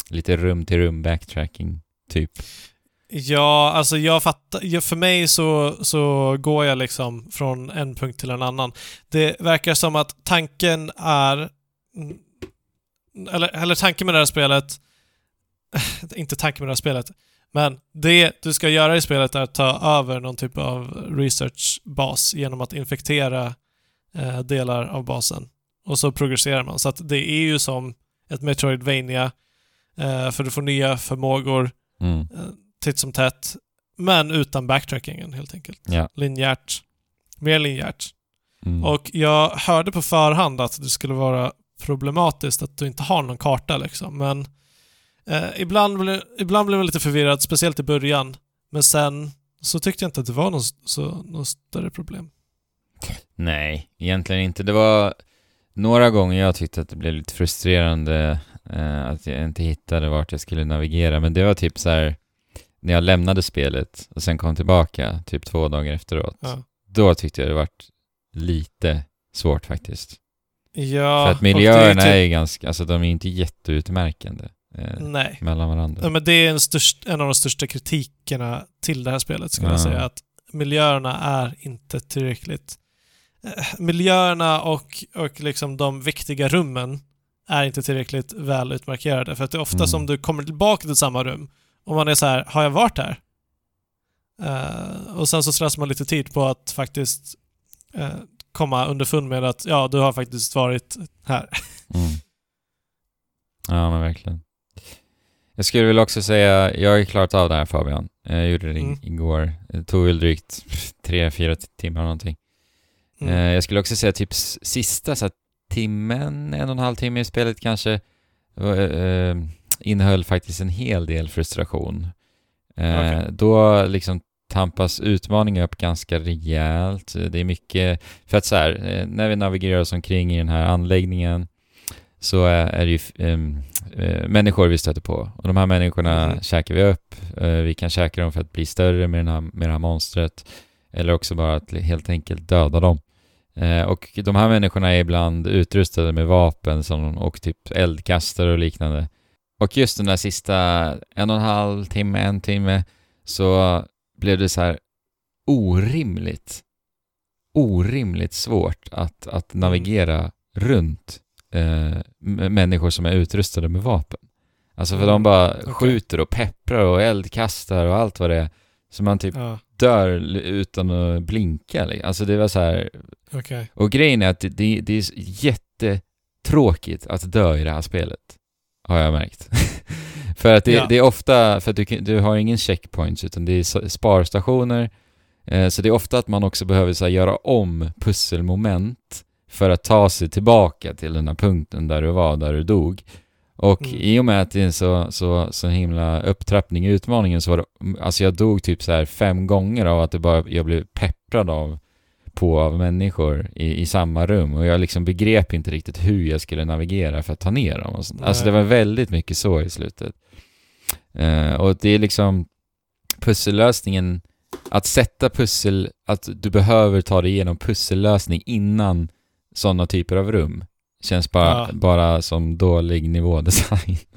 lite rum till rum backtracking, typ. Ja, alltså jag fattar. För mig så, så går jag liksom från en punkt till en annan. Det verkar som att tanken är... mm, Eller, eller tanken med det här spelet... Inte tanken med det här spelet. Men det du ska göra i spelet är att ta över någon typ av researchbas genom att infektera eh, delar av basen. Och så progresserar man. Så att det är ju som ett Metroidvania eh, för du får nya förmågor Mm. eh, titt som tätt. Men utan backtrackingen helt enkelt. Ja. Linjärt. Mer linjärt. Mm. Och jag hörde på förhand att det skulle vara problematiskt att du inte har någon karta liksom. Men eh, ibland, blev, ibland blev jag lite förvirrad, speciellt i början. Men sen så tyckte jag inte att det var någon, så, någon större problem. Nej, egentligen inte. Det var några gånger jag tyckte att det blev lite frustrerande eh, att jag inte hittade vart jag skulle navigera, men det var typ så här när jag lämnade spelet och sen kom tillbaka typ två dagar efteråt. Ja. Då tyckte jag det vart lite svårt faktiskt. Ja, För att det är miljöerna typ- är ganska, alltså de är inte jätteutmärkande eh, Nej. mellan varandra. Ja, men det är en, störst, en av de största kritikerna till det här spelet, skulle jag Ja. säga. Att miljöerna är inte tillräckligt... eh, Miljöerna och, och liksom de viktiga rummen är inte tillräckligt väl utmarkerade. För att det är ofta Mm. som du kommer tillbaka till samma rum och man är så här, har jag varit här? Eh, och sen så stressar man lite tid på att faktiskt eh, komma underfund med att ja, du har faktiskt varit här. Mm. Ja, men verkligen. Jag skulle väl också säga, jag har klarat av det här Fabian. Jag gjorde det Mm. igår. Det tog väl drygt tre, fyra timmar någonting. Mm. Eh, jag skulle också säga typ sista så timmen, en och en halv timme i spelet kanske, eh, eh, innehöll faktiskt en hel del frustration. Eh, Okej. Då liksom tampas utmaningen upp ganska rejält. Det är mycket, för att så här, eh, när vi navigerar oss omkring i den här anläggningen så är det ju eh, människor vi stöter på. Och de här människorna Mhm. käkar vi upp. Eh, vi kan käka dem för att bli större med, den här, med det här monstret. Eller också bara att helt enkelt döda dem. Eh, och de här människorna är ibland utrustade med vapen som, och typ eldkastare och liknande. Och just den där sista en och en halv timme, en timme, så blev det så här orimligt, orimligt svårt att, att navigera runt eh, människor som är utrustade med vapen. Alltså för Mm, de bara okej. skjuter och pepprar och eldkastar och allt vad det är. Så man typ Ja, dör utan att blinka. li- Alltså det var så här. okej. Och grejen är att det, det, det är jättetråkigt att dö i det här spelet. Har jag märkt. för att det, Ja. det är ofta, för att du, du har ingen checkpoints utan det är sparstationer. Eh, så det är ofta att man också behöver så här, göra om pusselmoment för att ta sig tillbaka till den här punkten där du var, där du dog. Och Mm. i och med att det är en så, så, så himla upptrappning i utmaningen så var det, alltså jag dog typ så här fem gånger av att det bara, jag blev pepprad av på av människor i, i samma rum och jag liksom begrep inte riktigt hur jag skulle navigera för att ta ner dem. Och sånt. Alltså det Nej. var väldigt mycket så i slutet. Eh, och det är liksom pussellösningen, att sätta pussel, att du behöver ta dig igenom pussellösning innan sådana typer av rum känns bara, Ja. bara som dålig nivådesign.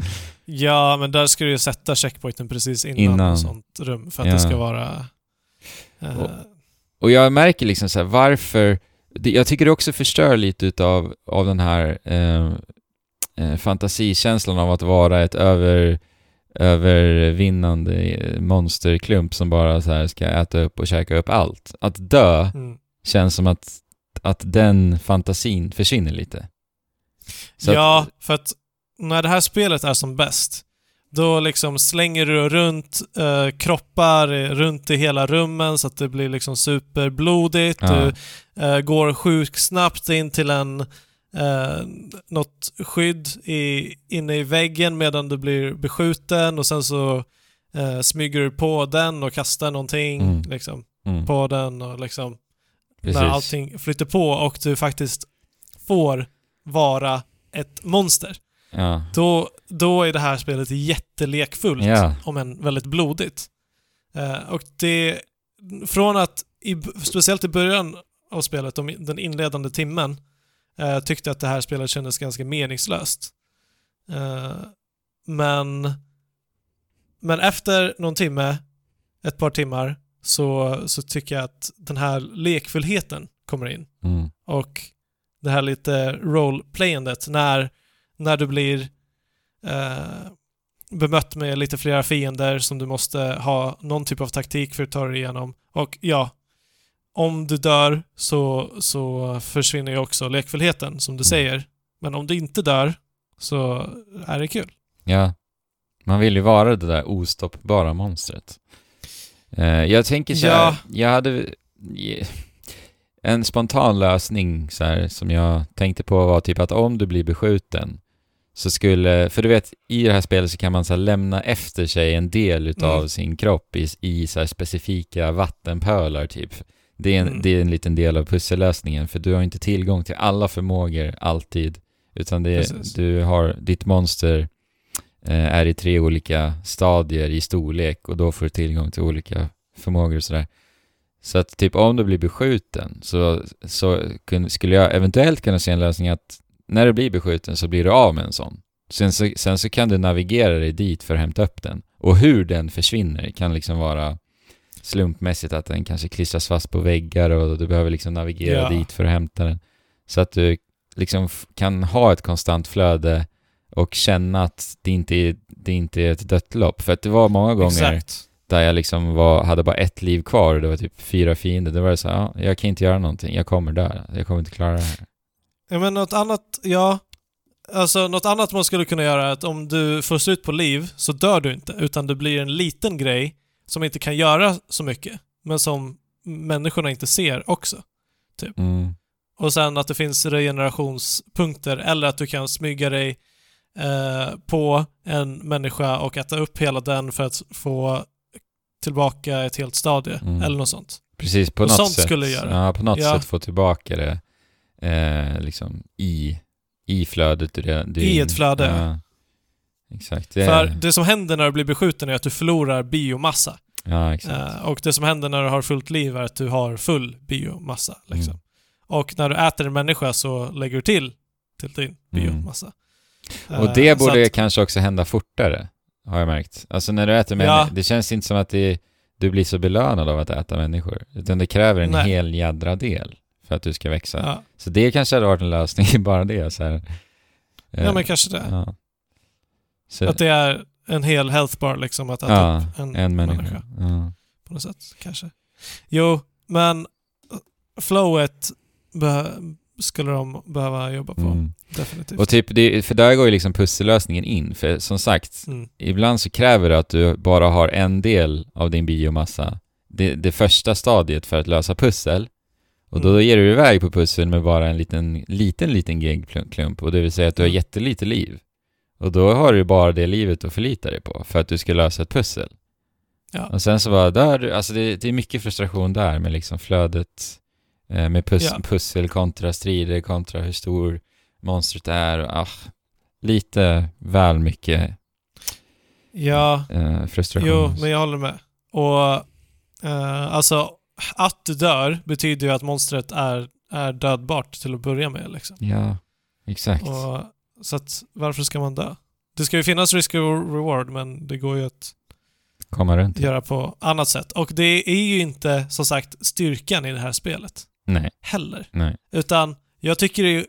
Ja, men där ska du ju sätta checkpointen precis innan, Innan. sånt rum för att Ja. det ska vara... eh, Och- Och jag märker liksom så här, varför... Det, jag tycker det också förstör lite utav, av den här eh, eh, fantasikänslan av att vara ett över, övervinnande eh, monsterklump som bara så ska äta upp och käka upp allt. Att dö mm. känns som att, att den fantasin försvinner lite. Så ja, att, för att när det här spelet är som bäst, då liksom slänger du runt eh, kroppar runt i hela rummen så att det blir liksom superblodigt. Ja. Du eh, går sjukt snabbt in till en eh, något skydd i, inne i väggen medan du blir beskjuten och sen så eh, smyger du på den och kastar någonting Mm. liksom, mm, på den och liksom precis. när allting flyter på och du faktiskt får vara ett monster. Ja. Då, då är det här spelet jättelekfullt, Ja. om än väldigt blodigt. Eh, och det, från att, i, speciellt i början av spelet, de, den inledande timmen, eh, tyckte att det här spelet kändes ganska meningslöst. Eh, men, men efter någon timme, ett par timmar, så, så tycker jag att den här lekfullheten kommer in Mm. och det här lite roleplayandet när, när du blir eh, bemött med lite flera fiender som du måste ha någon typ av taktik för att ta dig igenom. Och ja, om du dör så, så försvinner ju också lekfullheten som du säger. Men om du inte dör så är det kul. Ja. Man vill ju vara det där ostoppbara monstret. Eh, jag tänker så här, Ja. jag hade... En spontan lösning så här, som jag tänkte på var typ att om du blir beskjuten så skulle, för du vet i det här spelet så kan man så här, lämna efter sig en del utav Mm. sin kropp i, i så här, specifika vattenpölar typ. Det är, en, Mm. det är en liten del av pussellösningen för du har inte tillgång till alla förmågor alltid. Utan det Precis. du har, ditt monster är i tre olika stadier i storlek och då får du tillgång till olika förmågor och sådär. Så att typ om du blir beskjuten så, så skulle jag eventuellt kunna se en lösning att när du blir beskjuten så blir du av med en sån. Sen så, sen så kan du navigera dig dit för att hämta upp den. Och hur den försvinner kan liksom vara slumpmässigt att den kanske klistras fast på väggar och du behöver liksom navigera Ja. dit för att hämta den. Så att du liksom kan ha ett konstant flöde och känna att det inte är, det inte är ett dött lopp. För att det var många gånger Exakt. där jag liksom var, hade bara ett liv kvar och det var typ fyra fiender. Då var så här, ja, jag kan inte göra någonting. Jag kommer dö. Jag kommer inte klara det här. Ja, men något annat, ja. Alltså något annat man skulle kunna göra är att om du får slut på liv så dör du inte, utan du blir en liten grej som inte kan göra så mycket, men som människorna inte ser också. Mm. Och sen att det finns regenerationspunkter eller att du kan smyga dig eh, på en människa och äta upp hela den för att få tillbaka ett helt stadie, Mm. eller något sånt. Precis, på Och något sånt sätt. skulle göra. Ja, på något Ja. sätt få tillbaka det eh, liksom i, i flödet. Du är I ett flöde. Ja. Exakt. Det, För det som händer när du blir beskjuten är att du förlorar biomassa. ja, exakt. Eh, och det som händer när du har fullt liv är att du har full biomassa. Liksom. Mm. Och när du äter en människa så lägger du till till din Mm. Och Eh, det så borde att- kanske också hända fortare, har jag märkt. Alltså när du äter människor, Ja. det känns inte som att det, du blir så belönad av att äta människor. Utan det kräver en Nej. hel jädra del för att du ska växa. Ja, Så det kanske hade varit en lösning, bara det. Så här. ja Eh, men kanske det. ja. Så, Att det är en hel health bar liksom att äta ja, upp en, en människa. människa. Ja. På något sätt, kanske. Jo, men flowet be- skulle de behöva jobba på. Mm. Definitivt. Och typ, det, för där går ju liksom pussellösningen in. För som sagt, Mm. ibland så kräver det att du bara har en del av din biomassa. Det, det första stadiet för att lösa pussel. Och då Mm. ger du iväg på pussel med bara en liten, liten, liten gegklump. Och det vill säga att du har Mm. jättelite liv. Och då har du bara det livet att förlita dig på för att du ska lösa ett pussel. Ja. Och sen så bara, där, alltså det, det är mycket frustration där med liksom flödet med pus, Ja. pussel kontra strider kontra hur stor monstret är. Och, ah, lite väl mycket Ja, eh, frustration. jo, men jag håller med. Och eh, alltså, att du dör betyder ju att monstret är, är dödbart till att börja med. Liksom. Ja, exakt. Och, så att, varför ska man dö? Det ska ju finnas risk och reward, men det går ju att Komma runt. göra på annat sätt. Och det är ju inte, som sagt, styrkan i det här spelet Nej, heller. nej. Utan jag tycker ju,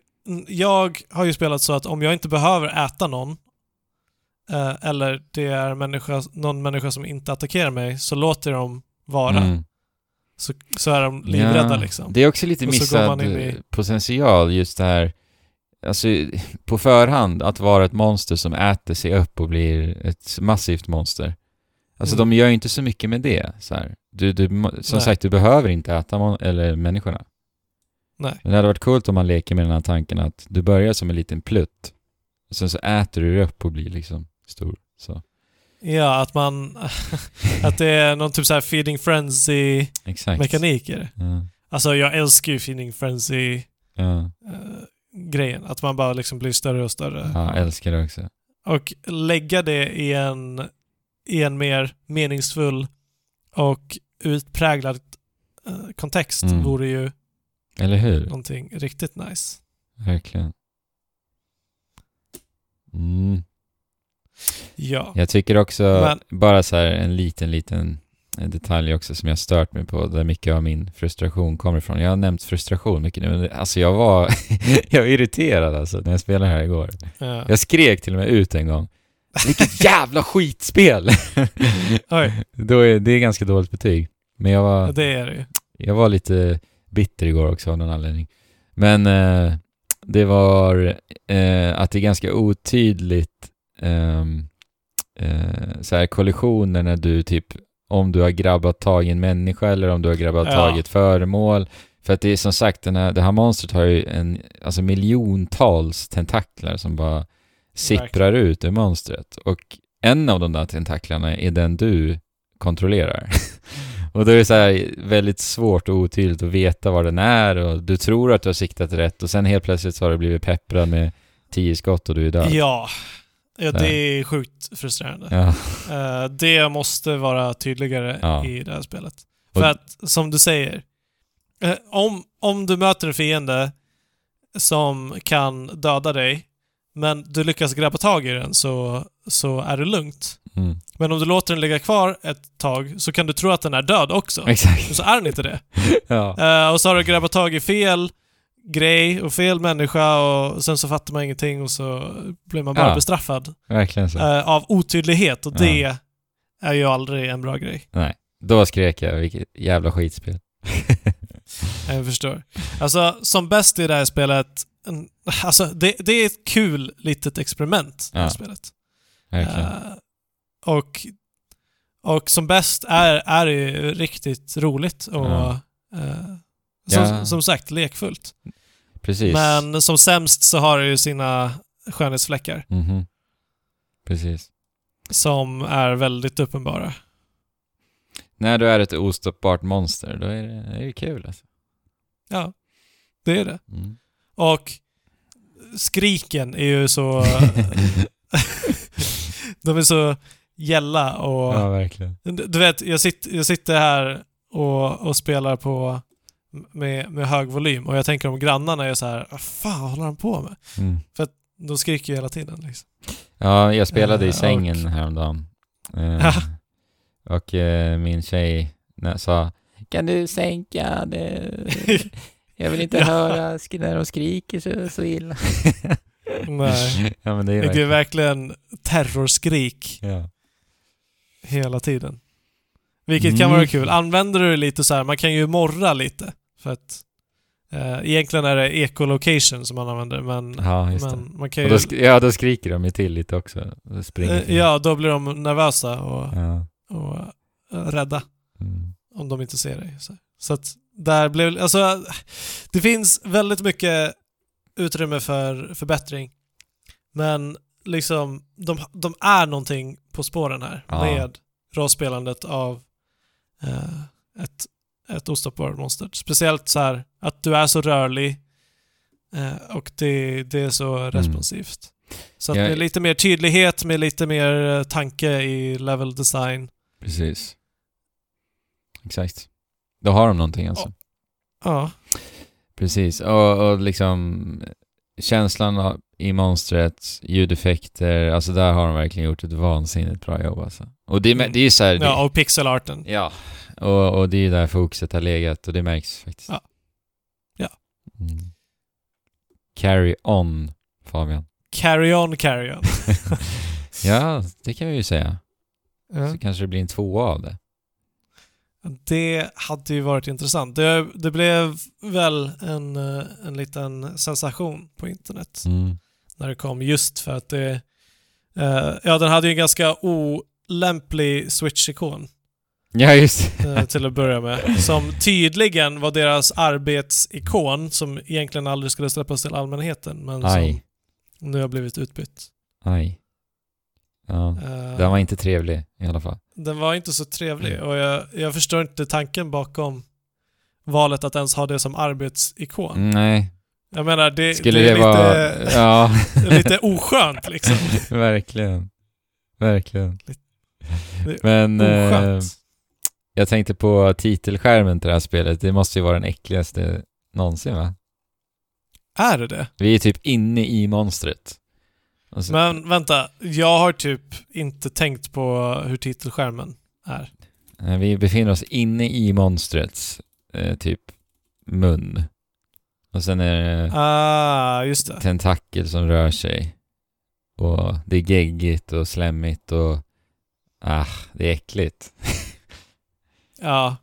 jag har ju spelat så att om jag inte behöver äta någon eh, eller det är människa, någon människa som inte attackerar mig så låter jag dem vara. Mm. Så, så är de livrädda Ja, liksom. Det är också lite missad i- potential just det här Alltså på förhand att vara ett monster som äter sig upp och blir ett massivt monster. Alltså Mm. de gör ju inte så mycket med det så här. Du, du, som Nej. sagt, du behöver inte äta eller människorna. Nej. Men det hade varit coolt om man leker med den här tanken att du börjar som en liten plutt. Och sen så äter du dig upp och blir liksom stor. Så, Ja, att man... att det är någon typ så här feeding frenzy-mekanik exakt. i det. Ja, Alltså jag älskar ju feeding frenzy ja. eh, grejen. Att man bara liksom blir större och större. Ja, älskar det också. Och lägga det i en, i en mer meningsfull och utpräglad eh, kontext Mm. vore ju Eller hur? någonting riktigt nice. Verkligen. Mm. Ja. Jag tycker också, Men- bara så här en liten, liten detalj också som jag stört mig på, där mycket av min frustration kommer ifrån. Jag har nämnt frustration mycket nu, men alltså jag var, jag var irriterad alltså när jag spelade här igår. Ja. Jag skrek till och med ut en gång. Vilket jävla skitspel! Oj, Då är, det är ganska dåligt betyg. Men jag var, det är det ju. jag var lite bitter igår också av någon anledning. Men eh, det var eh, att det är ganska otydligt ehm, eh, så här kollisioner när du typ om du har grabbat tag i en människa eller om du har grabbat Ja. tag i ett föremål. För att det är som sagt, den här, det här monstret har ju en, alltså miljontals tentaklar som bara sipprar ut ur monstret. Och en av de där tentaklarna är den du kontrollerar. och då är det så här väldigt svårt och otydligt att veta vad den är och du tror att du har siktat rätt och sen helt plötsligt så har du blivit pepprad med tio skott och du är död. Ja. Ja, det är sjukt frustrerande. Ja. Eh, det måste vara tydligare Ja. i det här spelet. För att, som du säger, eh, om, om du möter en fiende som kan döda dig, men du lyckas grabba tag i den så, så är det lugnt. Mm. Men om du låter den ligga kvar ett tag så kan du tro att den är död också. Exakt. Så är den inte det. Ja. Eh, och så har du grabbat tag i fel grej och fel människa och sen så fattar man ingenting och så blir man bara Ja. bestraffad Verkligen så. eh, av otydlighet och Ja. det är ju aldrig en bra grej. Nej. Då skrek jag, vilket jävla skitspel. Jag förstår. Alltså, som bäst i det här spelet, en- alltså det, det är ett kul litet experiment, det här Ja. spelet. Eh, och, och som bäst är, är det ju riktigt roligt och Ja. eh, som, Ja. som sagt lekfullt. Precis. Men som sämst så har det ju sina skönhetsfläckar Mhm. Precis. som är väldigt uppenbara. När du är ett ostoppbart monster, då är det, är det kul alltså. Ja, det är det. Mm. Och skriken är ju så... de är så gälla och... ja, verkligen. Du vet, jag, sitter jag sitter här och, och spelar på med, med hög volym och jag tänker om grannarna är så här, vad fan håller han på med? Mm. De skriker ju hela tiden liksom. Ja, jag spelade i Eh, sängen och- häromdagen. Eh, och eh, min tjej sa Kan du sänka det? Jag vill inte Ja. höra när de skriker så, så illa. Nej. ja, men det är Det är verkligen... verkligen terrorskrik Ja. hela tiden. Vilket kan vara Mm. kul. Använder du det lite så här, man kan ju morra lite. För att eh, egentligen är det ecolocation som man använder, men, ja, just det. men man kan ju... då ja, då skriker de ju till lite också. Då springer eh, till. ja, då blir de nervösa och, Ja. och eh, rädda. Mm. om de inte ser dig. Så, så att där blev, alltså det finns väldigt mycket utrymme för förbättring. Men liksom, de, de är någonting på spåren här Ja. med rollspelandet av eh, ett, ett ostoppbart monster. Speciellt så här att du är så rörlig eh, och det, det är så responsivt. Så att Jag- med lite mer tydlighet, med lite mer eh, tanke i level design. Precis. Exakt. Då har de någonting alltså. Ja, Precis, och, och liksom känslan i monstret, ljudeffekter, alltså där har de verkligen gjort ett vansinnigt bra jobb alltså. Och det, Mm. det är ju så här, det, ja och pixelarten. ja. Och, och det är ju där fokuset har legat och det märks faktiskt. Ja. Ja. Mm. Carry on, Fabian. Carry on, carry on. ja, det kan vi ju säga. Ja. Så kanske det blir en tvåa av det. Det hade ju varit intressant. Det, det blev väl en, eh, en liten sensation på internet Mm. när det kom just för att det... eh, ja, den hade ju en ganska olämplig switch-ikon Ja, just eh, till att börja med. Som tydligen var deras arbetsikon som egentligen aldrig skulle släppas till allmänheten men Aj, som nu har blivit utbytt. aj. Ja, den var inte trevlig i alla fall. Den var inte så trevlig och jag, jag förstår inte tanken bakom valet att ens ha det som arbetsikon. Mm, Nej, Jag menar, det, Skulle det det, är lite, vara... Ja, lite oskönt liksom. verkligen. Verkligen. Men eh, jag tänkte på titelskärmen till det här spelet. Det måste ju vara den äckligaste någonsin va? Är det det? Vi är typ inne i monstret. Och så- Men vänta, jag har typ inte tänkt på hur titelskärmen är. Eh, Vi befinner oss inne i monstrets eh, typ mun. Och sen är det Ah, just det. tentakel som rör sig. Och det är geggigt och slemmigt och... Ah, det är äckligt. Ja.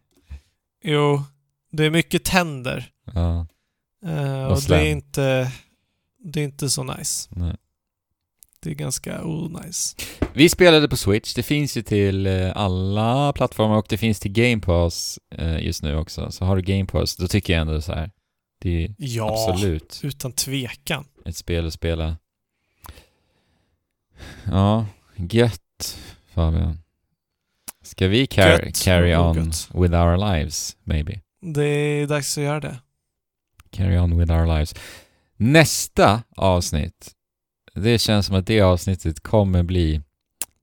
Jo, det är mycket tänder. Ja, Eh, Och och det är inte... Det är inte så nice. nej. Det är ganska onajs. Vi spelade på Switch. Det finns ju till eh, alla plattformar och det finns till Game Pass eh, just nu också. Så har du Game Pass, då tycker jag ändå så här. Det är Ja, absolut utan tvekan. ett spel att spela. Ja, gött Fabian. Ska vi car- Gött carry och on gött. with our lives, maybe? Det är dags att göra det. Carry on with our lives. Nästa avsnitt, det känns som att det avsnittet kommer bli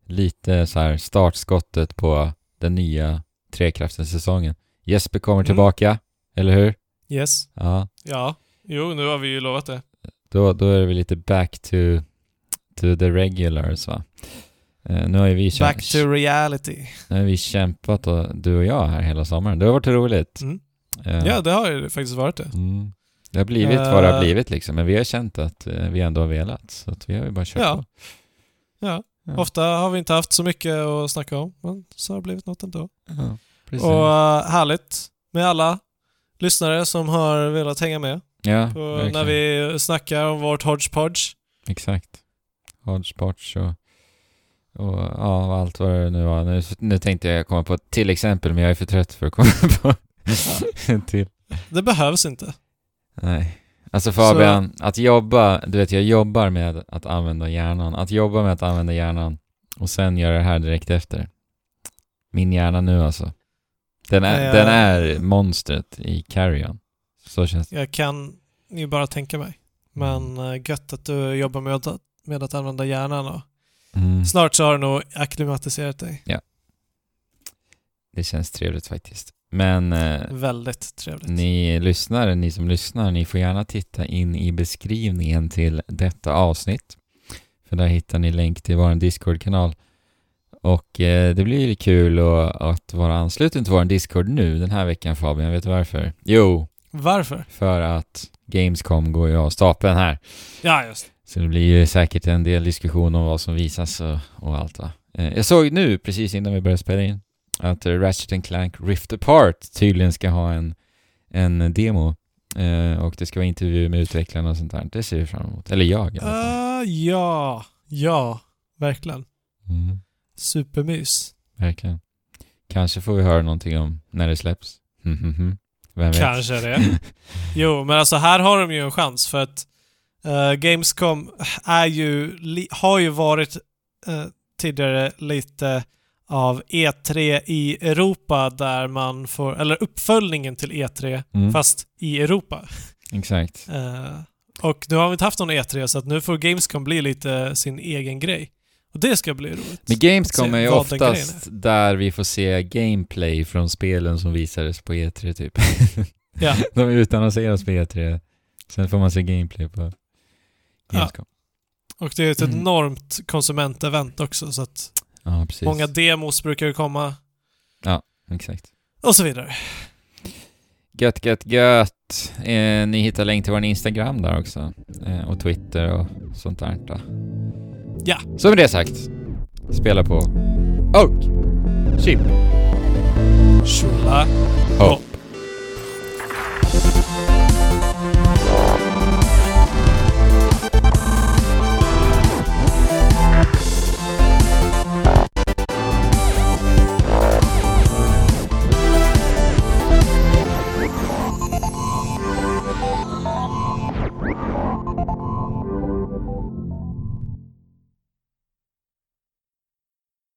lite så här startskottet på den nya Trekraften-säsongen. Jesper kommer Mm. tillbaka, eller hur? Yes. Ja. Ja. Jo, nu har vi ju lovat det. Då, då är väl lite back to, to the regulars va? Eh, nu har ju vi, Back to reality. nu har vi kämpat, och, du och jag här hela sommaren. Det har varit roligt. Mm. Eh, Ja, det har ju faktiskt varit det. mm. Det har blivit vad det har Eh. blivit liksom, men vi har känt att eh, vi ändå har velat. Så att vi har ju bara kört Ja. på. Ja. Ja. Ofta har vi inte haft så mycket att snacka om, men så har det blivit något ändå. Ja, precis. Och uh, härligt med alla lyssnare som har velat hänga med ja, när vi snackar om vårt hodgepodge. Exakt. Hodgepodge och, och ja, allt vad det nu var. Nu, nu tänkte jag komma på ett till exempel, men jag är för trött för att komma på en till. Det behövs inte. Nej. Alltså Fabian, att jobba, du vet jag jobbar med att använda hjärnan. Att jobba med att använda hjärnan och sen göra det här direkt efter. Min hjärna nu alltså. Den är, Ja, ja. den är monstret i Carrion. Så känns det. Jag kan ju bara tänka mig. Men uh, gött att du jobbar med att, med att använda hjärnan och Mm. snart så har du nog akklimatiserat dig. Det känns trevligt faktiskt. Men eh, Väldigt trevligt. Ni lyssnare, ni som lyssnar, ni får gärna titta in i beskrivningen till detta avsnitt. För där hittar ni länk till vår Discord-kanal. Och eh, det blir kul att, att vara ansluten till vår Discord nu den här veckan Fabian. Vet du varför? Jo, Varför? för att Gamescom går ju av stapeln här. Ja, just Så det blir ju säkert en del diskussion om vad som visas och, och allt va. Eh, jag såg nu, precis innan vi började spela in, att eh, Ratchet Clank Rift Apart tydligen ska ha en, en demo. Eh, och det ska vara intervju med utvecklarna och sånt där. Det ser vi fram emot. Eller jag i alla fall. Uh, ja, ja, verkligen. Mm, Supermys. verkligen. Kanske får vi höra någonting om när det släpps. Vem vet? Kanske det. Jo, men alltså här har de ju en chans för att eh, Gamescom är ju, har ju varit eh, tidigare lite av E3 i Europa där man får, eller uppföljningen till E3 Mm, fast i Europa. Exakt. Eh, och nu har vi inte haft någon E3 så att nu får Gamescom bli lite sin egen grej. Och det ska bli roligt. Men Gamescom Se är ju oftast där vi får se gameplay från spelen som visades på E3 typ. Ja. De utannonseras på E3. Sen får man se gameplay på Gamescom. Och det är ett Mm. enormt konsumentevent också så att Ja, precis. många demos brukar ju komma Exakt. och så vidare. Gött, gött, gött. Eh, ni hittar länk till vår Instagram där också. Eh, och Twitter och sånt där. Då. Ja. Så med det sagt. Spela på. Och. Chip. Shula. Och